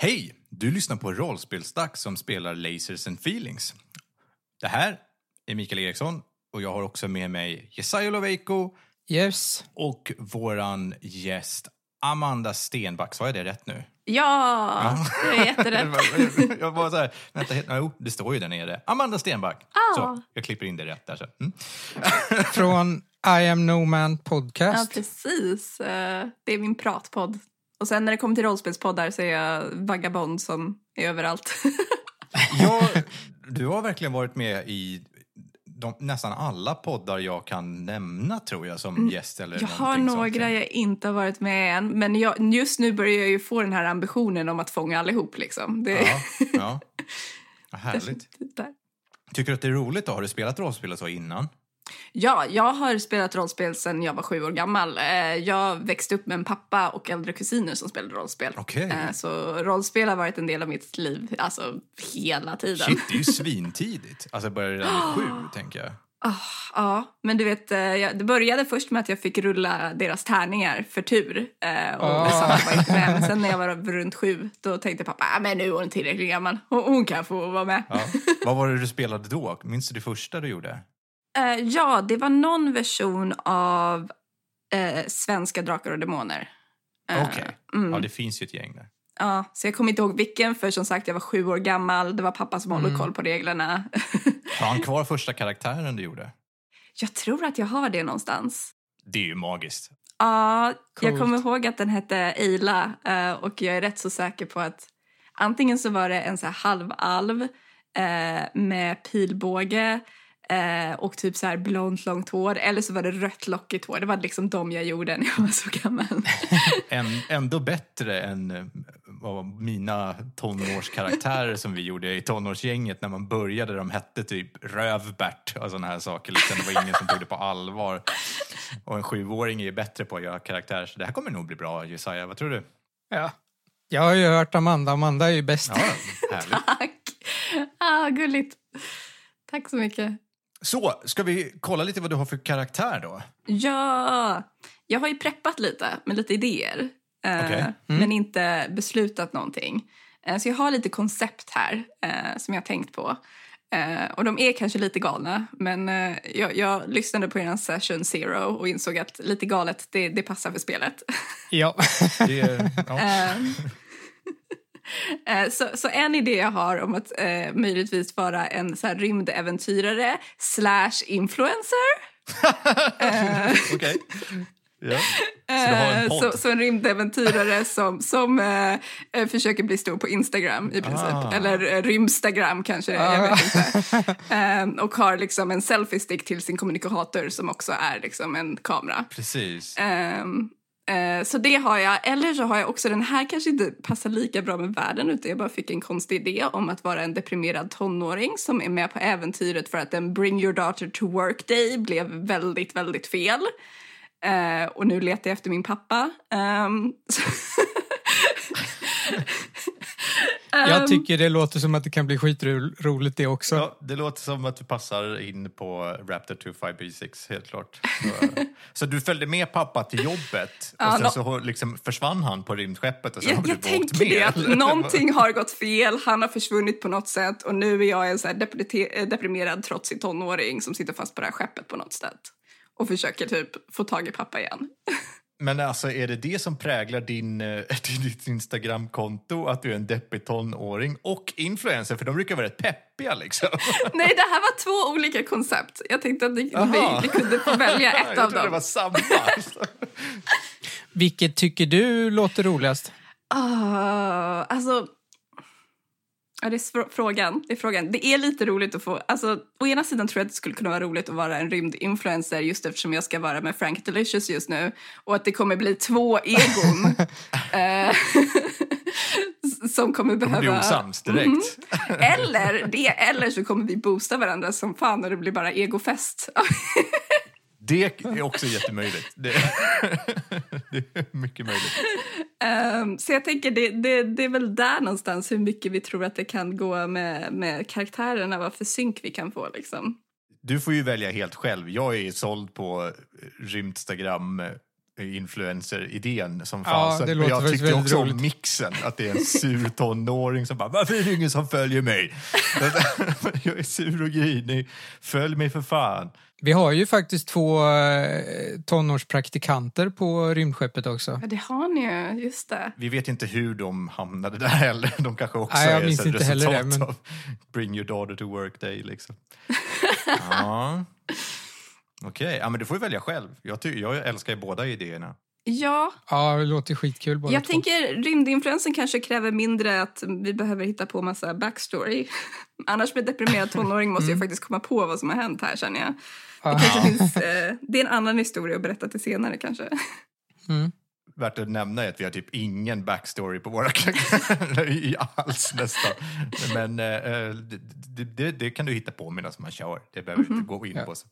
Hej! Du lyssnar på Rollspelsdags som spelar Lasers and Feelings. Det här är Mikael Eriksson och jag har också med mig Jesaja Loveiko Yes. och våran gäst Amanda Stenback. Sa jag det rätt nu? Ja, det är jätterätt. jag var så här, vänta, jo, det står ju där nere. Amanda Stenback. Ah. Så, jag klipper in det rätt där. Så. Mm. Från I am no man Ja, podcast. precis. Eh, Det är min pratpodd. Och sen när det kommer till rollspelspoddar så är jag vagabond som är överallt. Ja, du har verkligen varit med i de, nästan alla poddar jag kan nämna tror jag som gäst eller Mm. Jag har några sånt. jag inte har varit med än, men jag, just nu börjar jag ju få den här ambitionen om att fånga allihop. Liksom. Det, Ja, ja. Härligt. Tycker du att det är roligt då? Har du spelat rollspel så innan? Ja, jag har spelat rollspel sedan jag var sju år gammal. Eh, Jag växte upp med en pappa och äldre kusiner som spelade rollspel. Okej. Eh, Så rollspel har varit en del av mitt liv, alltså hela tiden. Shit, det är ju svintidigt. Alltså börjar redan vid sju, tänker jag. Ah, ja, men du vet, eh, jag, det började först med att jag fick rulla deras tärningar för tur. Och var inte med. Men sen när jag var runt sju, då tänkte pappa, ah, men nu är hon tillräckligt gammal. Hon, hon kan få vara med. Ja. Vad var det du spelade då? Minns du det första du gjorde? Eh, ja, det var någon version av eh, Svenska Drakar och Demoner. Eh, Okej. mm. Ja, det finns ju ett gäng där. Ja, så jag kommer inte ihåg vilken, för som sagt jag var sju år gammal. Det var pappa som Mm. koll på reglerna. Har han kvar första karaktären du gjorde? jag tror att jag har det någonstans. Det är ju magiskt. Ja, jag Coolt. kommer ihåg att den hette Eila eh, och jag är rätt så säker på att antingen så var det en så här halvalv eh, med pilbåge eh, och typ så här blont långt hår eller så var det rött lockigt hår. Det var liksom de jag gjorde när jag var så gammal. En, ändå bättre än eh, mina tonårskaraktärer som vi gjorde i tonårsgänget när man började. De hette typ Rövbert och sådana här saker. Liksom. Det var ingen som tog det på allvar. Och en sjuåring är bättre på att göra karaktärer. Så det här kommer nog bli bra, Jesaja. Vad tror du? Ja. Jag har ju hört Amanda. Amanda är ju bäst. Ja. Tack! Ah, gulligt. Tack så mycket. Så, ska vi kolla lite vad du har för karaktär då? Ja, jag har ju preppat lite med lite idéer. eh, Okej. Men inte beslutat någonting. Eh, så jag har lite koncept här eh, som jag har tänkt på. Och de är kanske lite galna, men jag, jag lyssnade på er session zero och insåg att lite galet, det, det passar för spelet. Ja. Det är, ja. Eh, eh, så, så en idé jag har om att eh, möjligtvis vara en så här rymdäventyrare slash influencer. Okej. Ja. Så du har en Eh? Så, så en rymdäventyrare som, som eh, eh, försöker bli stor på Instagram i princip. Ah. Eller eh, rymstagram kanske, jag vet inte. Eh, och har liksom en selfie-stick till sin kommunikator som också är liksom en kamera. Precis. Ehm, eh, så det har jag. Eller så har jag också, den här kanske inte passar lika bra med världen utan jag bara fick en konstig idé om att vara en deprimerad tonåring som är med på äventyret för att en bring your daughter to work day blev väldigt, väldigt fel. Eh, och nu letar jag efter min pappa. Um, Jag tycker det låter som att det kan bli skitroligt det också. Ja, det låter som att du passar in på Raptor 25B6, helt klart. Så, så du följde med pappa till jobbet och Ja, sen så liksom försvann han på rymdskeppet och sen har jag du jag tänkte med? det, att någonting har gått fel, han har försvunnit på något sätt och nu är jag en så eh, deprimerad trotsig tonåring som sitter fast på det här skeppet på något sätt och försöker typ få tag i pappa igen. Men alltså är det det som präglar din, eh, ditt Instagramkonto, att du är en deppig tonåring och influencer? För de brukar vara rätt peppiga liksom. Nej, det här var två olika koncept. Jag tänkte att vi, Aha. vi, vi kunde få välja ett jag av trodde det dem. var samma. Vilket tycker du låter roligast? Ah, alltså... Ja, det är frågan. Det är frågan. Det är lite roligt att få... Alltså, å ena sidan tror jag att det skulle kunna vara roligt att vara en rymdinfluencer just eftersom jag ska vara med Frank Delicious just nu och att det kommer bli två egon eh, som kommer behöva... blir osams direkt. Eller det, eller så kommer vi boosta varandra som fan och det blir bara egofest. Det är också jättemöjligt. Det, det är mycket möjligt. Ehm, så jag tänker det, det, det är väl där någonstans hur mycket vi tror att det kan gå med, med karaktärerna, vad för synk vi kan få liksom. Du får ju välja helt själv. Jag är såld på Rymdstagram influencer-idén som Ja, fanns. låter jag tyckte väldigt också roligt. om mixen, att det är en sur tonåring som bara “Varför är det ingen som följer mig?” Jag är sur och grinig. Följ mig för fan. Vi har ju faktiskt två eh, tonårspraktikanter på rymdskeppet också. Ja, det har ni ju. Just det. Vi vet inte hur de hamnade där heller. De kanske också Nej, jag är minns ett inte resultat heller det, men- av Bring your daughter to work day. Liksom. ja. Okej, ja, men du får ju välja själv. Jag, jag älskar ju båda idéerna. Ja, Ja, det låter skitkul båda jag två. tänker rymdinfluensen kanske kräver mindre att vi behöver hitta på massa backstory. Annars med deprimerad tonåring måste jag faktiskt komma på vad som har hänt här känner jag. Det, Ja. kanske finns, eh, det är en annan historia att berätta till senare kanske. Mm. Värt att nämna är att vi har typ ingen backstory på våra karaktärer i alls nästan. Men eh, det, det, det kan du hitta på medan man kör. Det behöver du inte gå in på så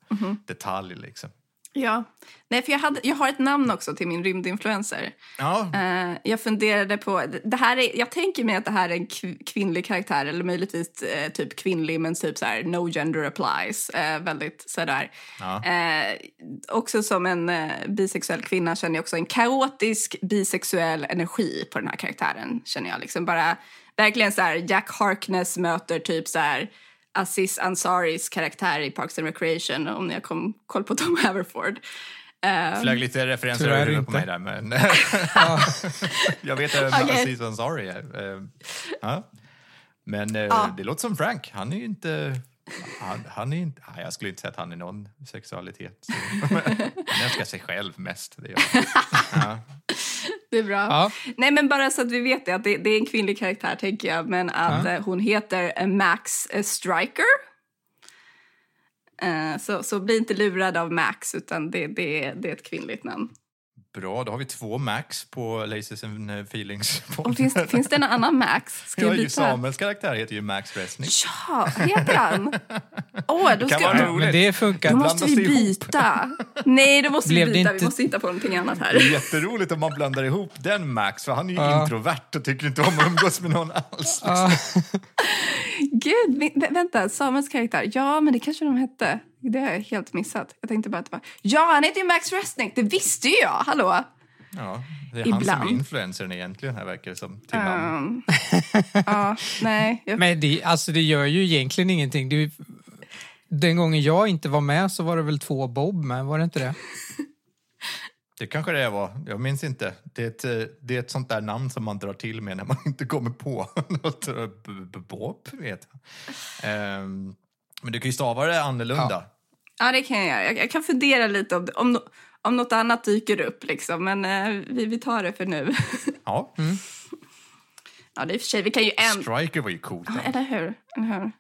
detalj liksom. Ja, Nej, för jag, hade, jag har ett namn också till min rymdinfluencer. Ja, Eh, jag funderade på... Det här är, jag tänker mig att det här är en kv- kvinnlig karaktär eller möjligtvis eh, typ kvinnlig men typ så här no gender applies. Eh, väldigt sådär. Ja. Också som en bisexuell kvinna känner jag också en kaotisk bisexuell energi på den här karaktären. Känner jag liksom bara verkligen så här Jack Harkness möter typ så här Aziz Ansaris karaktär i Parks and Recreation om ni har kom, koll på Tom Haverford. Eh, flög lite referenser över huvudet på mig där, men jag vet vem Okej. Aziz Ansari är. Eh, Ja. Men Ja. det låter som Frank. Han är ju inte... Han, han är inte... Jag skulle inte säga att han är någon sexualitet. Han älskar sig själv mest. Det ja. Det är bra. Ja. Nej, men bara så att vi vet det, att det, det är en kvinnlig karaktär tänker jag, men att Ja. eh, hon heter eh, Max eh, Striker. Så, så bli inte lurad av Max, utan det, det, det är ett kvinnligt namn. Bra, då har vi två Max på Laces and eh, Feelings. Och finns, finns det en annan Max? Ska Ja, ju byta? Samuels karaktär heter ju Max Resnick. Ja, heter han? Åh, då, kan ska, vara roligt. men det funkar. då måste vi byta. Nej, då måste Blev vi det byta. Vi inte- måste hitta på någonting annat Det här. är jätteroligt om man blandar ihop den Max, för han är ju Ja. introvert och tycker inte om att umgås med någon alls. Ja, Gud, vi- vä- vänta, Samuels karaktär. Ja, men det kanske de hette. Det har jag helt missat. Jag tänkte bara att det var... Ja, han heter ju Max Resnick. Det visste ju jag. Hallå! Ja, det är han som är influencern egentligen här verkar det som. Till. Um, ja, nej. Jag, men det, alltså det gör ju egentligen ingenting. Ju- den gången jag inte var med så var det väl två Bob med, var det inte det? Det kanske det var, jag minns inte. Det är, ett, det är ett sånt där namn som man drar till med när man inte kommer på något. Bob vet jag. Ehm, Men du kan ju stava det annorlunda. ja, det kan jag göra. Jag, jag kan fundera lite om, om, om något annat dyker upp, liksom. men eh, vi, vi tar det för nu. Ja. ja, det är för sig, vi kan ju en... Striker var ju coolt. Ja, eller hur? Eller hur?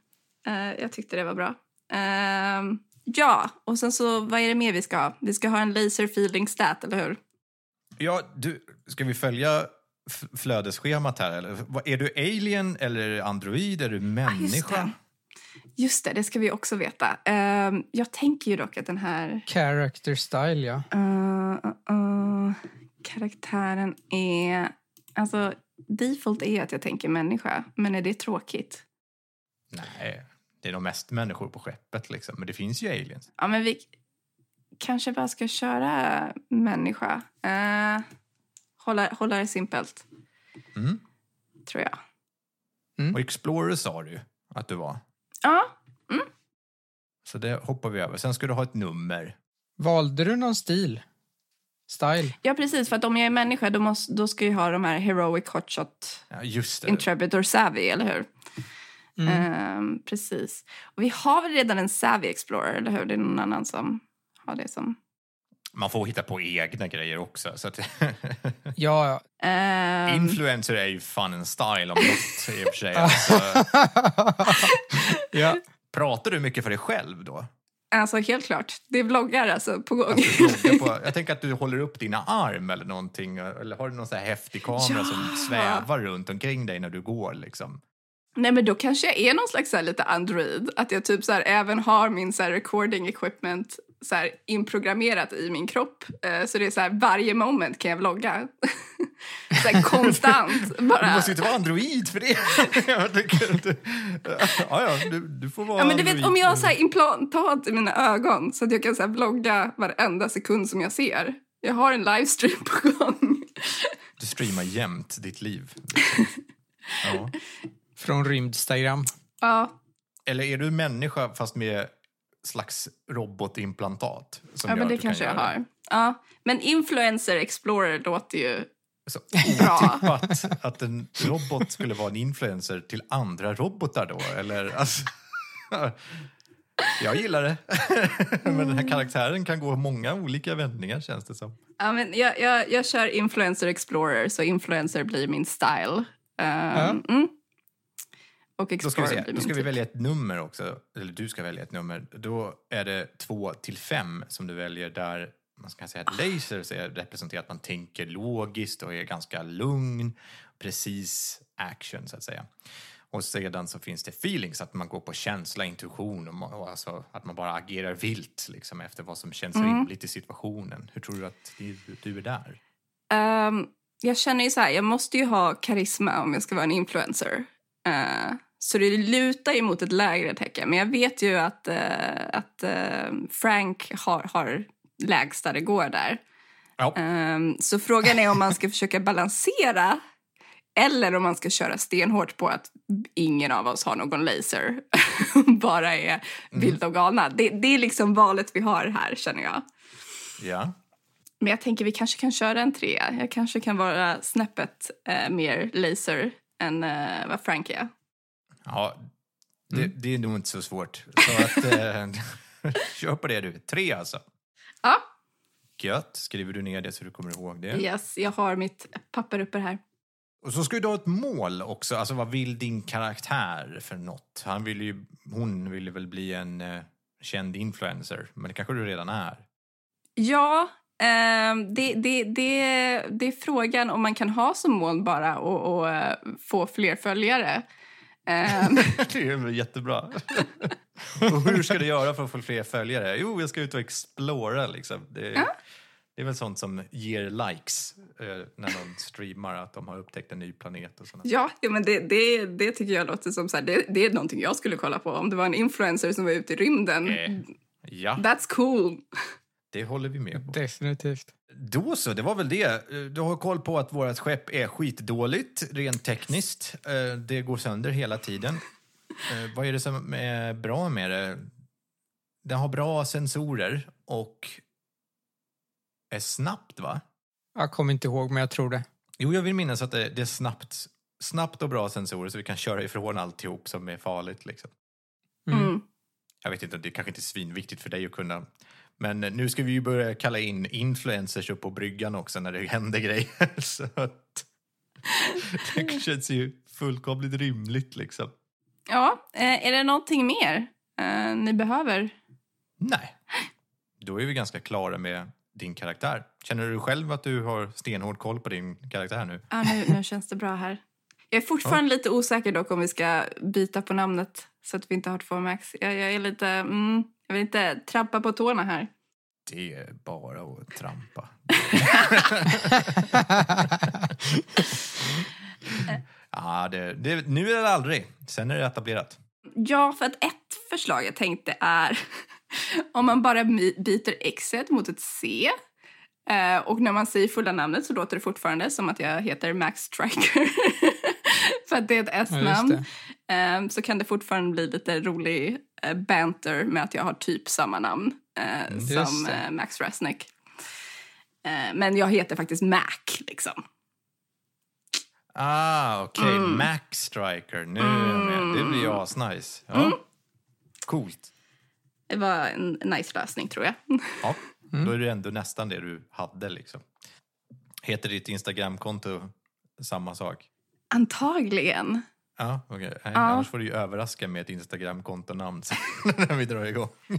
Eh, jag tyckte det var bra. Ehm, ja, och sen så, vad är det mer vi ska ha? Vi ska ha en laser feeling stat, eller hur? Ja, du, ska vi följa flödesschemat här? Eller? Är du alien eller android? Är du människa? det. Just det, det ska vi också veta. Ehm, jag tänker ju dock att den här Character style, ja. uh, uh, uh, karaktären är... Alltså, default är att jag tänker människa, men är det tråkigt? Nej, det är nog mest människor på skeppet liksom. Men det finns ju aliens. Ja, men vi kanske bara ska köra människa. Uh, hålla, hålla det simpelt, Mm. tror jag. Och Explorer sa du att du var. Ja, Så det hoppar vi över. Sen ska du ha ett nummer. Valde du någon stil? Style? ja, precis. För att om jag är människa då, måste, då ska jag ha de här heroic hotshot, Ja, just det. intrepid or savvy, eller hur? Ehm, precis. Och vi har väl redan en savvy explorer, eller hur? Det är någon annan som har det som... Man får hitta på egna grejer också. Så att Ja, ja. Ehm, Influencer är ju fan en style om något i och för sig. Alltså, ja. pratar du mycket för dig själv då? alltså, helt klart. Det är vloggar alltså, på gång. Alltså, på, jag tänker att du håller upp dina arm eller någonting. Eller har du någon sån här häftig kamera Ja. som svävar runt omkring dig när du går liksom? Nej, men då kanske jag är någon slags så här, lite android. Att jag typ så här, även har min så här, recording equipment så här, inprogrammerat i min kropp. Eh, så det är så här, varje moment kan jag vlogga. så här, konstant. Du Bara. måste ju inte vara android för det. jag tycker att du, ja, ja, du, du får vara Ja, men du vet, om jag har så här implantat i mina ögon så att jag kan så här, vlogga varenda sekund som jag ser. Jag har en livestream på gång. Du streamar jämt ditt liv. Ja. Från rymdstagram. Ja, Eller är du människa fast med slags robotimplantat? Som ja men det kanske kan jag har. Ja. Men influencer explorer låter ju Så bra. otippat att en robot skulle vara en influencer till andra robotar då? Eller, alltså, jag gillar det. Men den här karaktären kan gå många olika vändningar känns det som. Ja, men jag, jag, jag kör influencer explorer så influencer blir min style. Um, mm. Och Då ska vi, se. Då ska vi välja ett nummer också. Eller du ska välja ett nummer. Då är det två till fem som du väljer där man ska säga att lasers är representerat att man tänker logiskt och är ganska lugn, precis action så att säga. Och sedan så finns det feelings, att man går på känsla, intuition och, och alltså att man bara agerar vilt liksom efter vad som känns rimligt i situationen. Hur tror du att du, du är där? Ehm, jag känner ju så här, jag måste ju ha karisma om jag ska vara en influencer. Eh, så det lutar ju mot ett lägre tecken. Men jag vet ju att, eh, att eh, Frank har, har lägst där det går där. Ja. Ehm, så frågan är om man ska försöka balansera eller om man ska köra stenhårt på att ingen av oss har någon laser. Bara är vilda och galna. Det, det är liksom valet vi har här, känner jag. Ja. Men jag tänker vi kanske kan köra en trea. Jag kanske kan vara snäppet eh, mer laser än eh, vad Frank är. Ja, det, det är nog inte så svårt. Så att, eh, kör på det du. Tre alltså. Ja, Gött. Skriver du ner det så du kommer ihåg det. yes, jag har mitt papper uppe här. Och så ska du ha ett mål också. Alltså vad vill din karaktär för något? Han vill ju, hon vill ju väl bli en eh, känd influencer, men det kanske du redan är. Ja, ehm, det, det, det, det är frågan om man kan ha som mål bara och, och eh, få fler följare. Ehm, det är jättebra. och hur ska du göra för att få fler följare? Jo, jag ska ut och explora liksom. Det, det är väl sånt som ger likes eh, när någon streamar att de har upptäckt en ny planet och ja, ja, men det, det, det tycker jag låter som så här, det, det är någonting jag skulle kolla på. Om det var en influencer som var ute i rymden. Eh, Ja, That's cool. Det håller vi med på. Definitivt. Då så, det var väl det. Eh, Du har koll på att vårt skepp är skitdåligt rent tekniskt. Eh, Det går sönder hela tiden. Eh, Vad är det som är bra med det? Det har bra sensorer och är snabbt, va? Jag kommer inte ihåg, men jag tror det. Jo, jag vill minnas att det det är snabbt, snabbt och bra sensorer så vi kan köra ifrån alltihop som är farligt. Liksom. Mm. Mm. Jag vet inte, det är kanske inte är svinviktigt för dig att kunna. Men nu ska vi ju börja kalla in influencers upp på bryggan också när det händer grejer. Så att det känns ju fullkomligt rimligt liksom. Ja, eh, är det någonting mer eh, ni behöver? Nej, då är vi ganska klara med din karaktär. Känner du själv att du har stenhård koll på din karaktär nu? Ja, nu, nu känns det bra här. Jag är fortfarande lite osäker dock om vi ska byta på namnet så att vi inte har två Max. Jag, jag är lite... Mm, jag vill inte trampa på tårna här. Det är bara att trampa. ja, det, det, nu är det aldrig. Sen är det etablerat. Ja, för att ett förslag jag tänkte är om man bara byter x mot ett c eh, och när man säger fulla namnet så låter det fortfarande som att jag heter Max Striker. för att det är ett S-namn. Eh, så kan det fortfarande bli lite rolig eh, banter med att jag har typ samma namn eh, Just som eh, Max Resnick. Eh, men jag heter faktiskt Mac, liksom. Ah, okej. Mm. Mac Striker. Nu är jag med. Det blir ju asnice. Ja. Mm. Coolt. Det var en nice lösning, tror jag. Ja, då är det ändå nästan det du hade liksom. Heter ditt Instagramkonto samma sak? Antagligen. Ja. Nej, Ja. Annars får du ju överraska med ett Instagramkontonamn när vi drar igång.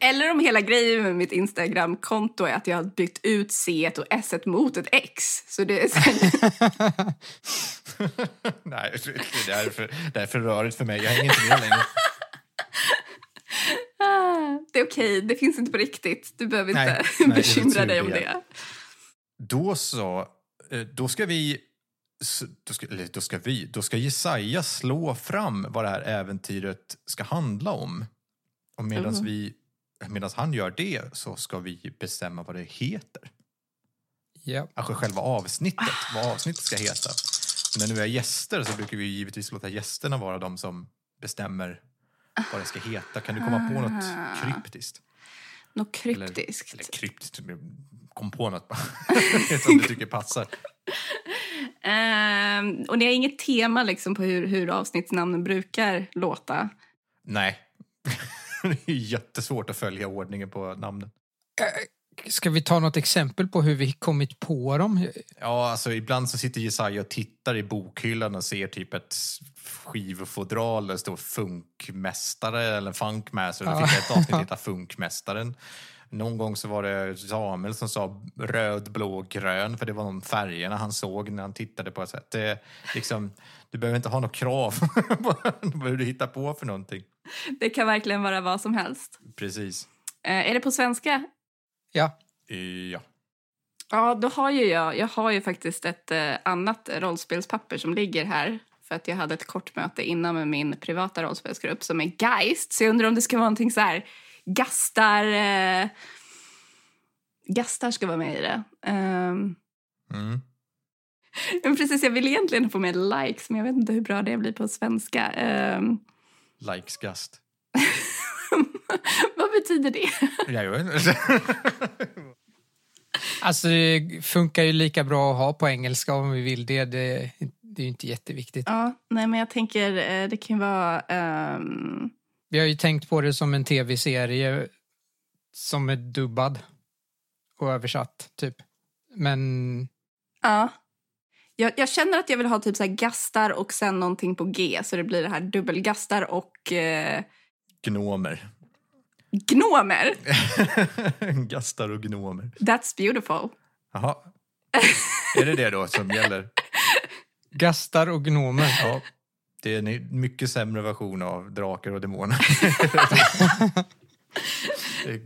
Eller om hela grejen med mitt Instagram-konto är att jag har bytt ut C och S mot ett X. Så det är, Nej, det är för, det är för rörigt för mig. Jag hänger inte med längre. Det är okej, det finns inte på riktigt. Du behöver Nej, inte nej, bekymra tur dig om det. det. Då så, eh, då ska vi, då ska, eller då ska vi, då ska Jesaja slå fram vad det här äventyret ska handla om. Och medan Mhm. vi, medan han gör det så ska vi bestämma vad det heter. Ja. Alltså själva avsnittet, vad avsnittet ska heta. Och när nu är gäster så brukar vi givetvis låta gästerna vara de som bestämmer vad det ska heta. Kan du komma på något kryptiskt? Något Eller, kryptiskt. eller kryptiskt, kom på något som du tycker passar. Ehm, och ni har inget tema liksom på hur, hur avsnittsnamnen brukar låta. Nej. det är jättesvårt att följa ordningen på namnen. Ska vi ta något exempel på hur vi kommit på dem? Ja, alltså ibland så sitter Jesaja och tittar i bokhyllan och ser typ ett skivfodral där det står funkmästare eller funkmaster. Då fick jag ett avsnitt heta Funkmästaren. Någon gång så var det Samuel som sa röd, blå, grön för det var de färgerna han såg när han tittade på sätt. Det, liksom, du behöver inte ha något krav på vad du hittar på för någonting. Det kan verkligen vara vad som helst. Precis. Eh, är det på svenska? Ja. Ja. Ja, då har ju jag, jag har ju faktiskt ett eh, annat rollspelspapper som ligger här för att jag hade ett kort möte innan med min privata rollspelsgrupp som är Geist. Så jag undrar om det ska vara någonting så här Gastar... Eh, gastar ska vara med i det. Ehm, Mm. men precis, jag vill egentligen få med likes men jag vet inte hur bra det blir på svenska. Ehm, Likes gast. vad betyder det? Jag vet inte. Alltså det funkar ju lika bra att ha på engelska om vi vill det. Det, det är ju inte jätteviktigt. Ja, nej men jag tänker eh, det kan ju vara... ehm, Vi har ju tänkt på det som en tv-serie som är dubbad och översatt, typ. Men Ja. Jag, jag känner att jag vill ha typ så här gastar och sen någonting på G så det blir det här dubbelgastar och eh, Gnomer. gnomer. Gastar och gnomer. That's beautiful. Jaha. Är det det då som gäller? gastar och gnomer. Ja. Det är en mycket sämre version av drakar och demoner.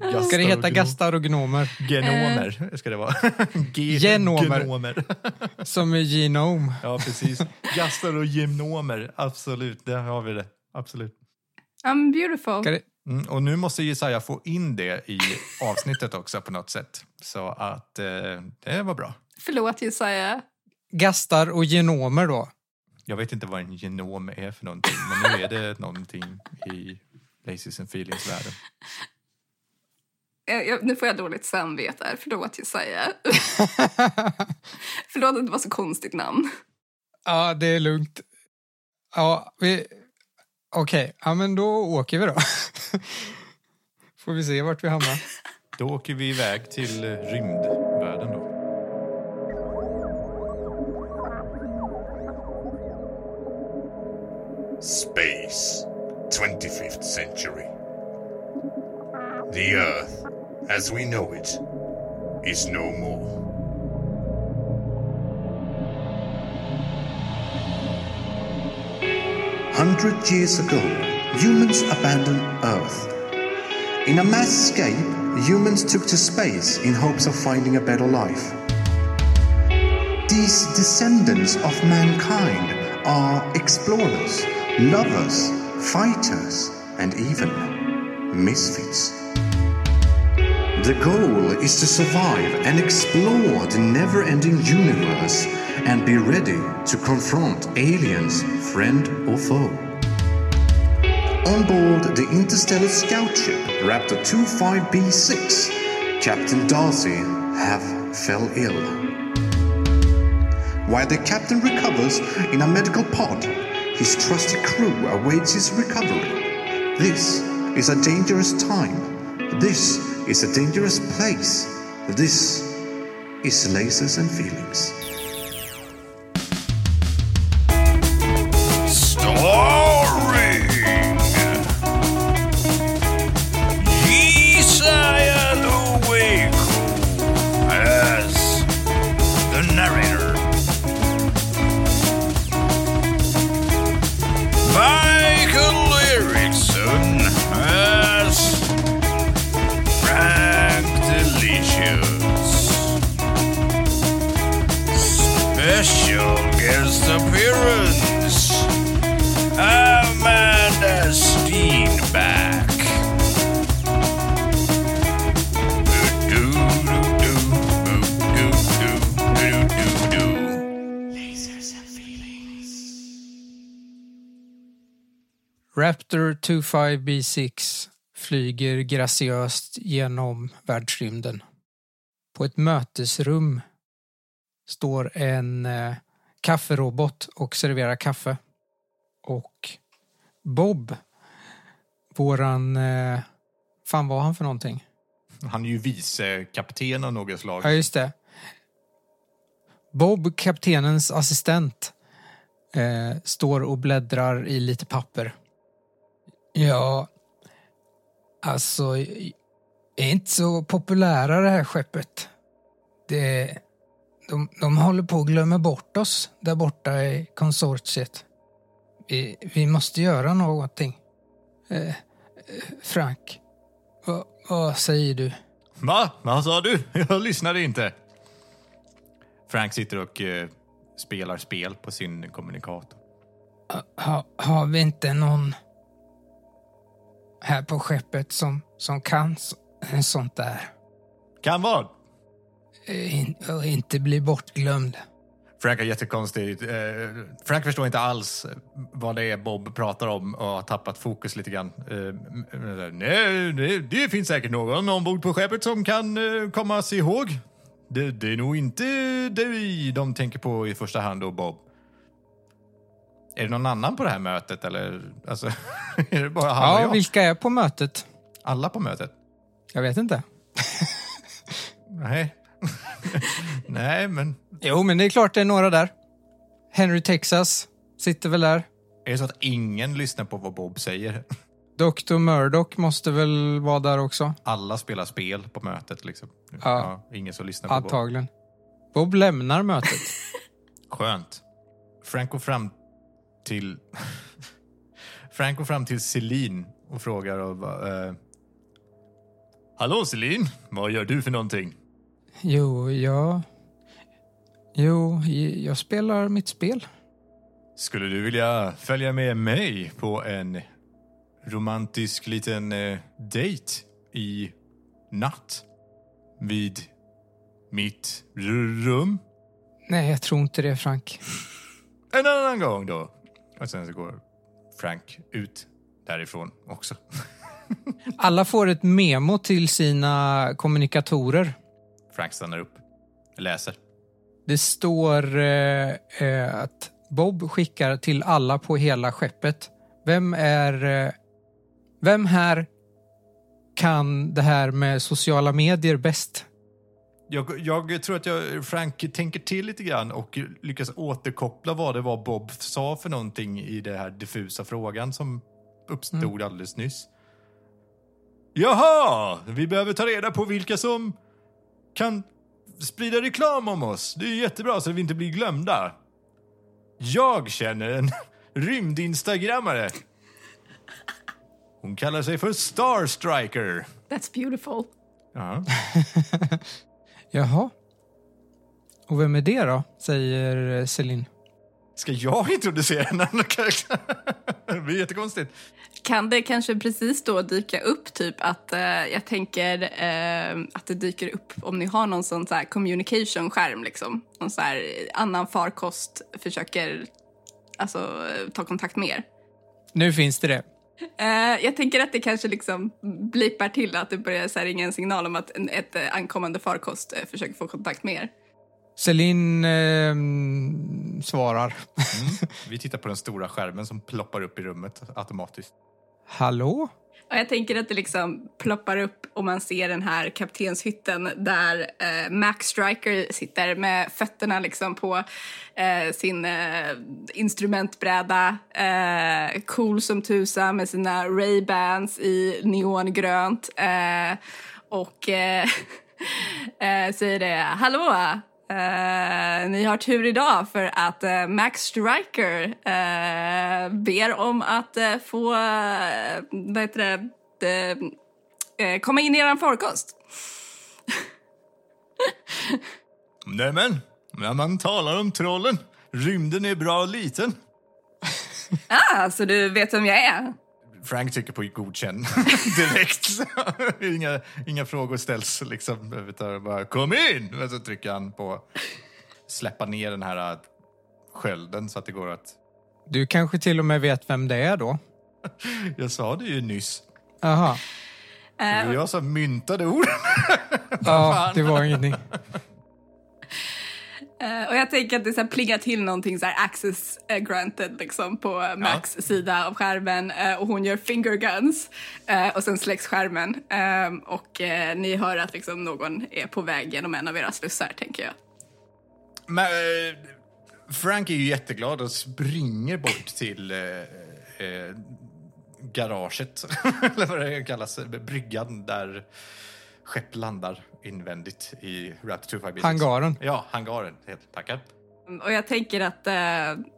Gastar Ska det heta gastar och gnomer? Genomer ska det vara. Ge- Genomer. Genomer. Som är genome. Ja, precis. Gastar och genomer. Absolut, där har vi det. Absolut. I'm beautiful. Ska det, Mm, och nu måste Jesaja få in det i avsnittet också på något sätt. Så att eh, det var bra. Förlåt Jesaja. gastar och genomer då? Jag vet inte vad en genom är för någonting, men nu är det någonting i Laces and Feelings-världen. Jag, jag, nu får jag dåligt samvete. här. Förlåt Jesaja. Förlåt att det var så konstigt namn. Ja, det är lugnt. Ja, vi... Okej, ja men då åker vi då. Får vi se vart vi hamnar. Då åker vi iväg till rymdvärlden då. Space, 25th century. The Earth, as we know it, is no more. Hundred years ago, humans abandoned Earth. In a mass escape, humans took to space in hopes of finding a better life. These descendants of mankind are explorers, lovers, fighters, and even misfits. The goal is to survive and explore the never ending universe and be ready to confront aliens, friend or foe. On board the interstellar scout ship Raptor 25B6, Captain Darcy have fell ill. While the captain recovers in a medical pod, his trusty crew awaits his recovery. This is a dangerous time. This is a dangerous place. This is Lasers and Feelings. Raptor 25B6 flyger graciöst genom världsrymden. På ett mötesrum står en eh, kafferobot och serverar kaffe. Och Bob, våran... Eh, fan var han för någonting? Han är ju vice kapten av något slag. Ja, just det. Bob, kaptenens assistent, eh, står och bläddrar i lite papper. Ja, alltså, är inte så populära det här skeppet. Det, de, de håller på att glömma bort oss där borta i konsortiet. Vi, vi måste göra någonting. Eh, eh, Frank, vad, vad säger du? Va? Vad sa du? Jag lyssnade inte. Frank sitter och eh, spelar spel på sin kommunikator. Ha, har vi inte någon här på skeppet som, som kan så, sånt där? Kan vad? Eh, In, och inte bli bortglömd. Frank är jättekonstigt. Eh, Frank förstår inte alls vad det är Bob pratar om och har tappat fokus lite grann. Eh, m- nej, det, det finns säkert någon ombord på skeppet som kan komma sig ihåg. Det, det är nog inte dig de tänker på i första hand då, Bob. Är det någon annan på det här mötet eller? Alltså, är det bara han och Ja, jag? vilka är på mötet? Alla på mötet? Jag vet inte. Nej. Nej, men Jo, men det är klart det är några där. Henry Texas sitter väl där. är det så att ingen lyssnar på vad Bob säger? Dr. Murdoch måste väl vara där också. Alla spelar spel på mötet liksom. Ja. ingen som lyssnar på Bob. Antagligen. Bob lämnar mötet. Skönt. Frank går fram till... Frank går fram till Celine och frågar och bara, eh, Hallå Celine, vad gör du för någonting? Jo, jag... Jo, jag spelar mitt spel. Skulle du vilja följa med mig på en romantisk liten eh, dejt i natt? Vid mitt rum? Nej, jag tror inte det, Frank. En annan gång då. Och sen så går Frank ut därifrån också. Alla får ett memo till sina kommunikatorer. Frank stannar upp, läser. Det står eh, eh, att Bob skickar till alla på hela skeppet. Vem är... Eh, vem här kan det här med sociala medier bäst? Jag, jag tror att jag, Frank tänker till lite grann och lyckas återkoppla vad det var Bob sa för någonting i den här diffusa frågan som uppstod alldeles nyss. Jaha, vi behöver ta reda på vilka som kan sprida reklam om oss. Det är jättebra så att vi inte blir glömda. Jag känner en rymdinstagrammare. Hon kallar sig för Starstriker. That's beautiful. Ja. Jaha. Och vem är det då? Säger Celine. Ska jag introducera en annan karaktär? Det blir jättekonstigt. Kan det kanske precis då dyka upp typ att eh, jag tänker eh, att det dyker upp om ni har någon sån så här communication-skärm liksom. Någon så här annan farkost försöker alltså ta kontakt med er. Nu finns det det. Eh, jag tänker att det kanske liksom blipar till att det börjar så här ringa en signal om att en, ett eh, ankommande farkost eh, försöker få kontakt med er. Celine eh, svarar. Vi tittar på den stora skärmen som ploppar upp i rummet automatiskt. Hallå? Och jag tänker att det liksom ploppar upp och man ser den här kaptenshytten där eh, Max Striker sitter med fötterna liksom på eh, sin eh, instrumentbräda. Eh, cool som tusan med sina Ray-Bans i neongrönt. Eh, och eh, eh säger det, hallå! Eh, ni har tur idag för att eh, Max Striker eh, ber om att få vad heter det, komma in i er farkost. Nämen, när man talar om trollen, rymden är bra liten. Ah, så du vet vem jag är? Frank trycker på godkänn direkt. inga, inga frågor ställs liksom. Utan bara kom in! Och så trycker han på släppa ner den här äh, skölden så att det går att... Du kanske till och med vet vem det är då? Jag sa det ju nyss. Jaha. Det var jag som myntade orden. Ja, det var ingenting. Eh, och jag tänker att det så här plingar till någonting så här access eh, granted liksom på eh, Max sida av skärmen eh, och hon gör finger guns eh, och sen släcks skärmen Ehm, och ni hör att liksom någon är på väg genom en av era slussar tänker jag. Men, Frank är ju jätteglad och springer bort till garaget, eller vad det kallas, bryggan där skepp landar invändigt i Raptor 256. Hangaren. Ja, hangaren. Helt tackar. Och jag tänker att eh,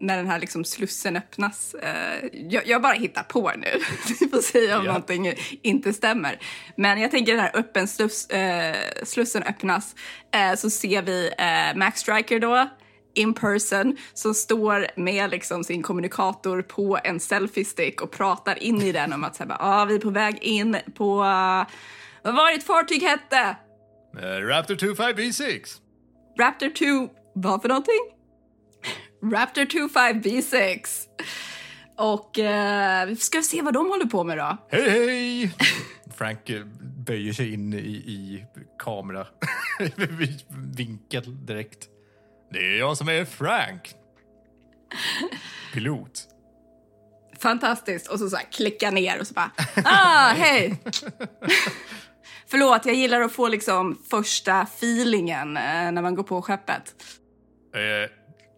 när den här liksom slussen öppnas, eh, jag, jag bara hittar på nu, vi får säga om Ja. någonting inte stämmer. Men jag tänker den här öppen sluss, eh, slussen öppnas eh, så ser vi eh, Max Striker då, in person, som står med liksom sin kommunikator på en selfie-stick och pratar in i den om att så här, ah, vi är på väg in på, uh, vad var ditt fartyg hette? Eh, Raptor 25V6. Raptor 2, vad för någonting? Raptor 25B6. Och vi ska se vad de håller på med då. Hej, hej! Frank eh, böjer sig in i, i kamera. Vinkel direkt. Det är jag som är Frank. Pilot. Fantastiskt. Och så, så här, klicka ner och så bara, ah, hej! Förlåt, jag gillar att få liksom första feelingen eh, när man går på skeppet. Eh,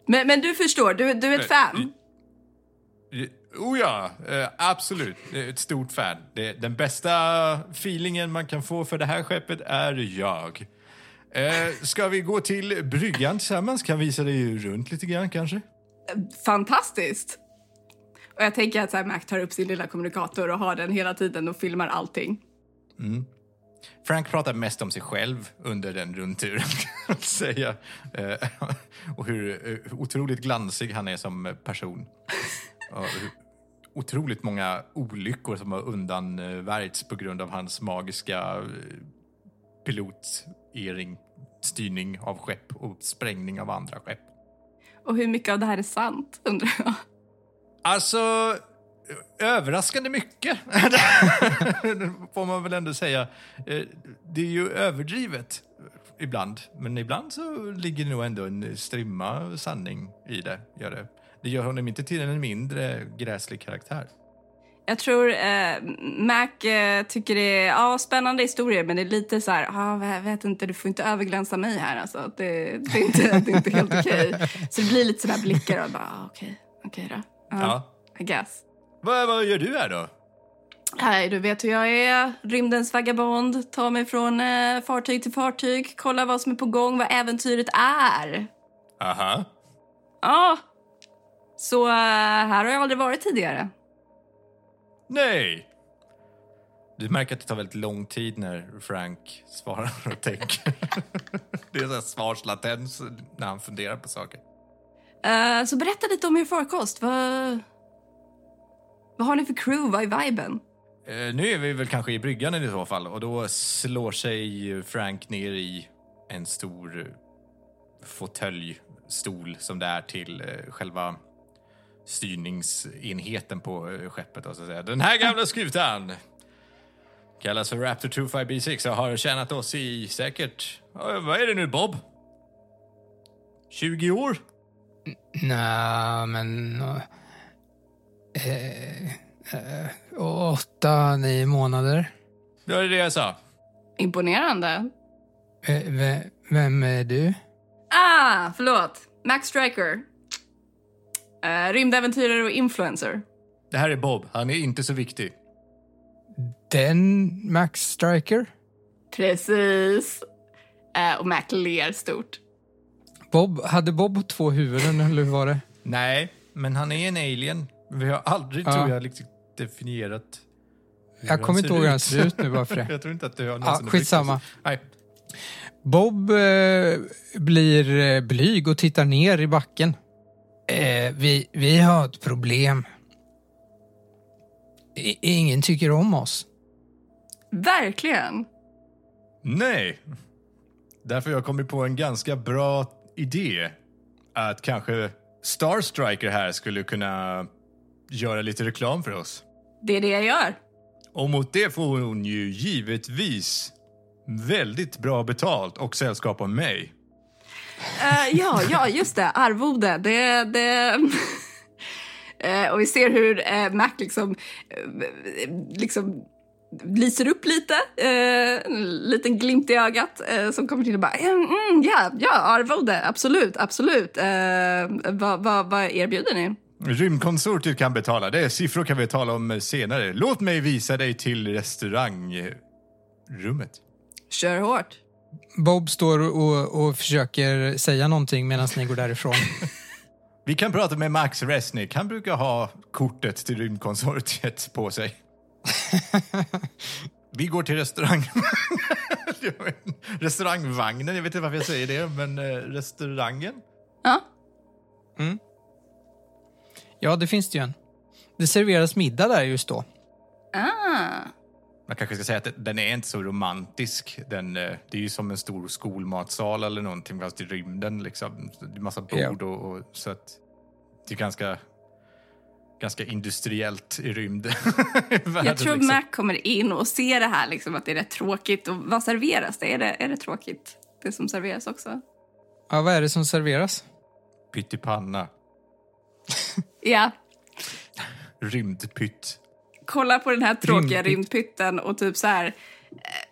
Men, men du förstår, du, du är ett fan. Eh, Oh ja, eh, absolut. Ett stort fan. Det, den bästa feelingen man kan få för det här skeppet är jag. Eh, ska vi gå till bryggan tillsammans? Kan visa dig runt lite grann kanske? Fantastiskt. Och jag tänker att så här, Mac tar upp sin lilla kommunikator och har den hela tiden och filmar allting. Frank pratar mest om sig själv under den rundturen, kan säga. Eh, och hur eh, otroligt glansig han är som person. Och otroligt många olyckor som har undanvärjts på grund av hans magiska eh, pilotering, styrning av skepp och sprängning av andra skepp. Och hur mycket av det här är sant, undrar jag. Alltså, överraskande mycket, får man väl ändå säga. Eh, Det är ju överdrivet ibland, men ibland så ligger det nog ändå en strimma sanning i det. Gör det. det gör honom inte till en mindre gräslig karaktär. Jag tror eh, Mac eh, tycker det är ja, spännande historier men det är lite så här, ah, jag vet inte, du får inte överglänsa mig här alltså. Det, det, är, inte, det är inte helt okej. Så det blir lite sådär blickar och bara, ah, okej, okej då. Ja, Ja. I guess. Vad, vad gör du här då? Nej, du vet hur jag är. Rymdens vagabond. Tar mig från eh, fartyg till fartyg. Kollar vad som är på gång, vad äventyret är. Aha. Ja. Så eh, här har jag aldrig varit tidigare. Nej! Du märker att det tar väldigt lång tid när Frank svarar och tänker. det är så svarslatens när han funderar på saker. Eh, så berätta lite om er farkost. Vad, vad har ni för crew? Vad är viben? Eh, nu är vi väl kanske i bryggan i så fall och då slår sig Frank ner i en stor eh, fåtöljstol som det är till eh, själva styrningsenheten på eh, skeppet. Och så säga. Den här gamla skutan kallas för Raptor 25B6 och har tjänat oss i säkert, vad är det nu Bob? 20 år? Nej, men... Eh, eh, åtta, nio månader. Det var det jag sa. Imponerande. Eh, ve- vem är du? Ah, förlåt. Max Striker. Uh, rymdäventyrare och influencer. Det här är Bob, han är inte så viktig. Den Max Striker? Precis. Eh, och Mac ler stort. Bob, hade Bob två huvuden, eller hur var det? Nej, men han är en alien. Vi har aldrig, Ja. tror jag, liksom definierat hur Jag kommer inte ihåg hur han ser ut nu bara för det. jag tror inte att du har Ja, någonsin skitsamma. brytt oss. Nej. Bob eh, blir eh, blyg och tittar ner i backen. Eh, vi, vi har ett problem. I, ingen tycker om oss. Verkligen. Nej. Därför har jag kommit på en ganska bra idé. Att kanske Starstriker här skulle kunna göra lite reklam för oss. Det är det jag gör. Och mot det får hon ju givetvis väldigt bra betalt och sällskap av mig. Eh, ja, ja, just det. Arvode. Det... det... Eh, och vi ser hur uh, Mac liksom, uh, liksom lyser upp lite. Uh, en liten glimt i ögat som kommer till och bara mm, mm, ja, ja, arvode, absolut, absolut. Vad va, va erbjuder ni? Rymdkonsortiet kan betala. Det är siffror kan vi tala om senare. Låt mig visa dig till restaurangrummet. Kör hårt. Bob står och, och försöker säga någonting medan ni går därifrån. Vi kan prata med Max Resnick. Han brukar ha kortet till rymdkonsortiet på sig. Vi går till restaurang... restaurangvagnen. Jag vet inte varför jag säger det, men eh, restaurangen. Ja. Ja, det finns det ju en. Det serveras middag där just då. Ah. Man kanske ska säga att den är inte så romantisk. Den, eh, det är ju som en stor skolmatsal eller någonting fast i rymden. Liksom. Det är massa bord och, och så att det är ganska, ganska industriellt i rymd. Världen, Jag tror liksom. Mac kommer in och ser det här, liksom, att det är rätt tråkigt. Och vad serveras det? Är det, är det tråkigt, det som serveras också? Ja, vad är det som serveras? Pyttipanna, Ja, rymdpytt. kolla på den här tråkiga Rymdpytt. rymdpytten och typ så här eh,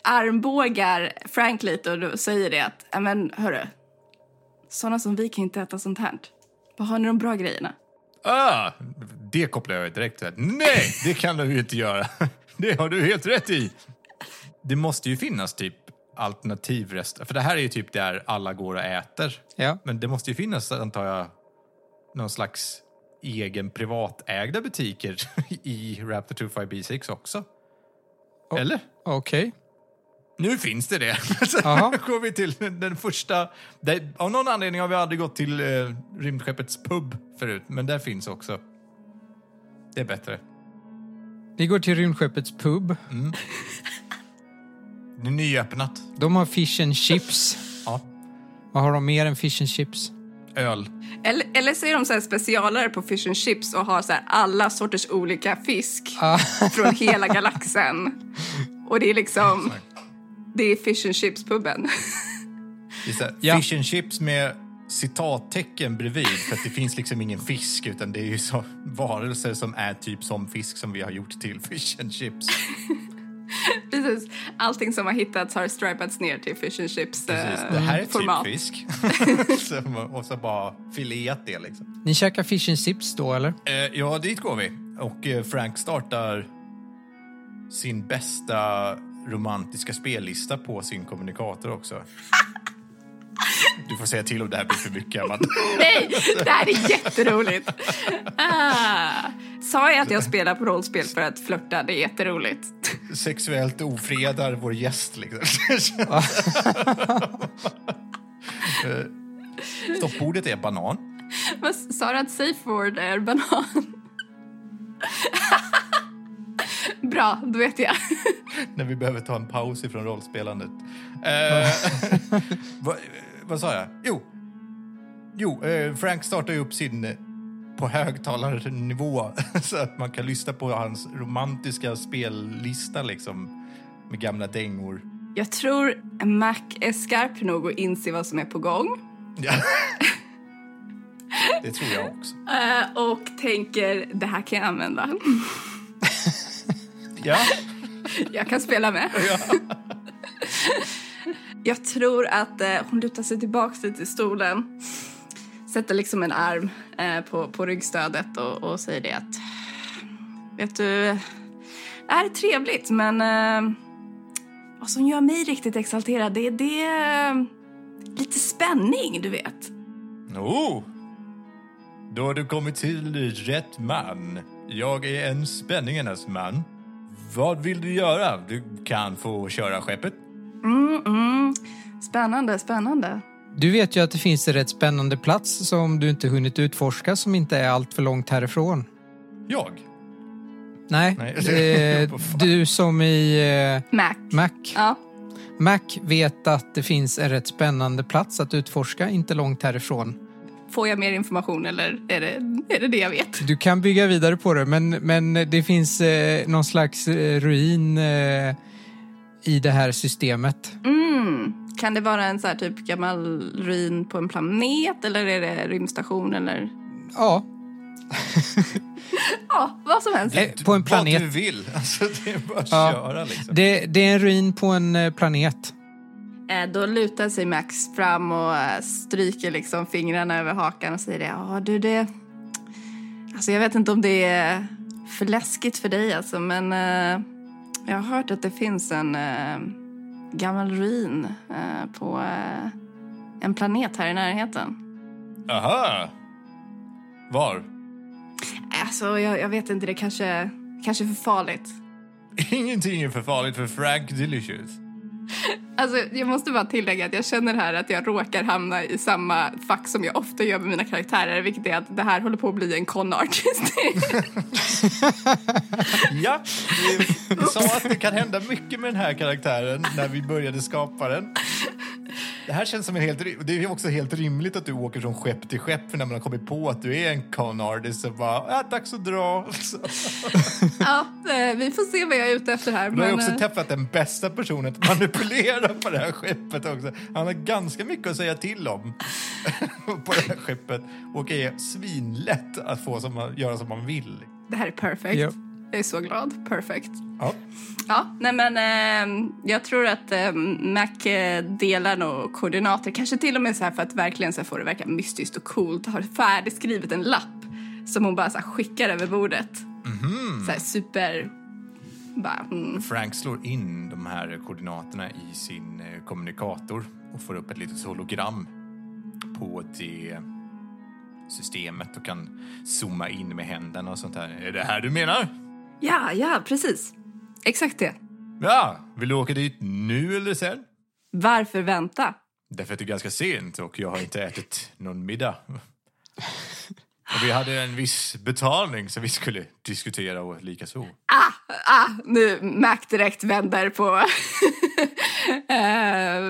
armbågar Frank lite och då säger det att, "Ja, men hörru, såna som vi kan inte äta sånt här. Vad har ni de bra grejerna? Ah, det kopplar jag direkt till. Nej, det kan du ju inte göra. Det har du helt rätt i. Det måste ju finnas typ alternativrestauranger. För det här är ju typ där alla går och äter. Ja. Men det måste ju finnas, antar jag, någon slags egen privatägda butiker i Raptor 25B6 också. Oh. Eller? Okej. Nu finns det det. Nu går vi till den första... Där, av någon anledning har vi aldrig gått till eh, rymdskeppets pub förut, men där finns också. Det är bättre. Vi går till rymdskeppets pub. Det är nyöppnat. De har fish and chips. Ja. Vad har de mer än fish and chips? Öl. Eller, eller så är de så här specialare på fish and chips och har så här alla sorters olika fisk Ah. från hela galaxen. Och det är liksom, det är fish and chips-puben. Ja. Fish and chips med citattecken bredvid, för att det finns liksom ingen fisk, utan det är ju så varelser som är typ som fisk som vi har gjort till fish and chips. Precis. Allting som har hittats har stripats ner till fish and chips Precis. eh, Det här är typ format. fisk. så, och så bara fileat det liksom. Ni käkar fish and chips då, eller? Eh, ja, dit går vi. Och eh, Frank startar sin bästa romantiska spellista på sin kommunikator också. Du får säga till om det här blir för mycket, Amanda. Nej, det här är jätteroligt. Ah. Sa jag att jag spelar på rollspel för att flörta? Det är jätteroligt. Sexuellt ofredar vår gäst, liksom. Stoppordet är banan. Vad sa du att safe word är banan? Bra, då vet jag. när vi behöver ta en paus ifrån rollspelandet. Eh, vad, vad sa jag? Jo, jo eh, Frank startar ju upp sin eh, på högtalarnivå så att man kan lyssna på hans romantiska spellista liksom med gamla dängor. Jag tror Mac är skarp nog att inse vad som är på gång. Ja. Det tror jag också. eh, och tänker, det här kan jag använda. Ja, Jag kan spela med. Jag tror att eh, hon lutar sig tillbaka lite i stolen. Sätter liksom en arm eh, på, på ryggstödet och, och säger det att... Vet du, det här är trevligt men eh, vad som gör mig riktigt exalterad det är det... eh, lite spänning, du vet. oh, då har du kommit till rätt man. Jag är en spänningarnas man. Vad vill du göra? Du kan få köra skeppet. Mm, mm. Spännande, spännande. Du vet ju att det finns en rätt spännande plats som du inte hunnit utforska som inte är allt för långt härifrån. Jag? Nej, Nej. eh, du som i eh, Mac. Mac. Ja. Mac vet att det finns en rätt spännande plats att utforska inte långt härifrån. Får jag mer information eller är det är det det jag vet? Du kan bygga vidare på det, men, men det finns eh, någon slags eh, ruin eh, i det här systemet. Mm. Kan det vara en så här typ gammal ruin på en planet eller är det rymdstation eller? Ja, Ja, vad som helst. eh, på en Vad planet. du vill. Alltså, det är bara att Ja. köra liksom. Det, det är en ruin på en eh, planet. Eh, Då lutar sig Max fram och stryker liksom fingrarna över hakan och säger det. Ja, du det... Alltså jag vet inte om det är för läskigt för dig alltså, men jag har hört att det finns en gammal ruin eh, på eh, en planet här i närheten. Aha! Var? Alltså jag, jag vet inte, det kanske, kanske är för farligt. Ingenting är för farligt för Frank Delicious. Alltså, jag måste bara tillägga att jag känner här att jag råkar hamna i samma fack som jag ofta gör med mina karaktärer, vilket är att det här håller på att bli en con artist. Ja, vi, vi sa att det kan hända mycket med den här karaktären när vi började skapa den. Det här känns som en helt... Det är också helt rimligt att du åker från skepp till skepp för när man har kommit på att du är en con artist så bara, ja, dags att dra. Ja, eh, vi får se vad jag är ute efter här. Du har Men, också eh, träffat den bästa personen att manipulera på det här skeppet också. Han har ganska mycket att säga till om på det här skeppet och är svinlätt att få som, man- göra som man vill. det här är perfect. Ja. Jag är så glad. Perfect. Ja. Ja, nej men eh, jag tror att eh, Mac delar nog koordinater. Kanske till och med så här för att verkligen så få det verka mystiskt och coolt. Har färdigskrivit en lapp som hon bara så skickar över bordet. Så här super... Bara, mm. Frank slår in de här koordinaterna i sin eh, kommunikator och får upp ett litet hologram på det systemet och kan zooma in med händerna och sånt här. Är det här du menar? Ja, ja, precis. Exakt det. Ja, vill du åka dit nu eller sen? Varför vänta? Därför att det är ganska sent och jag har inte ätit någon middag. Och vi hade en viss betalning som vi skulle diskutera och likaså. Ah, ah, nu Mac direkt vänder på eh,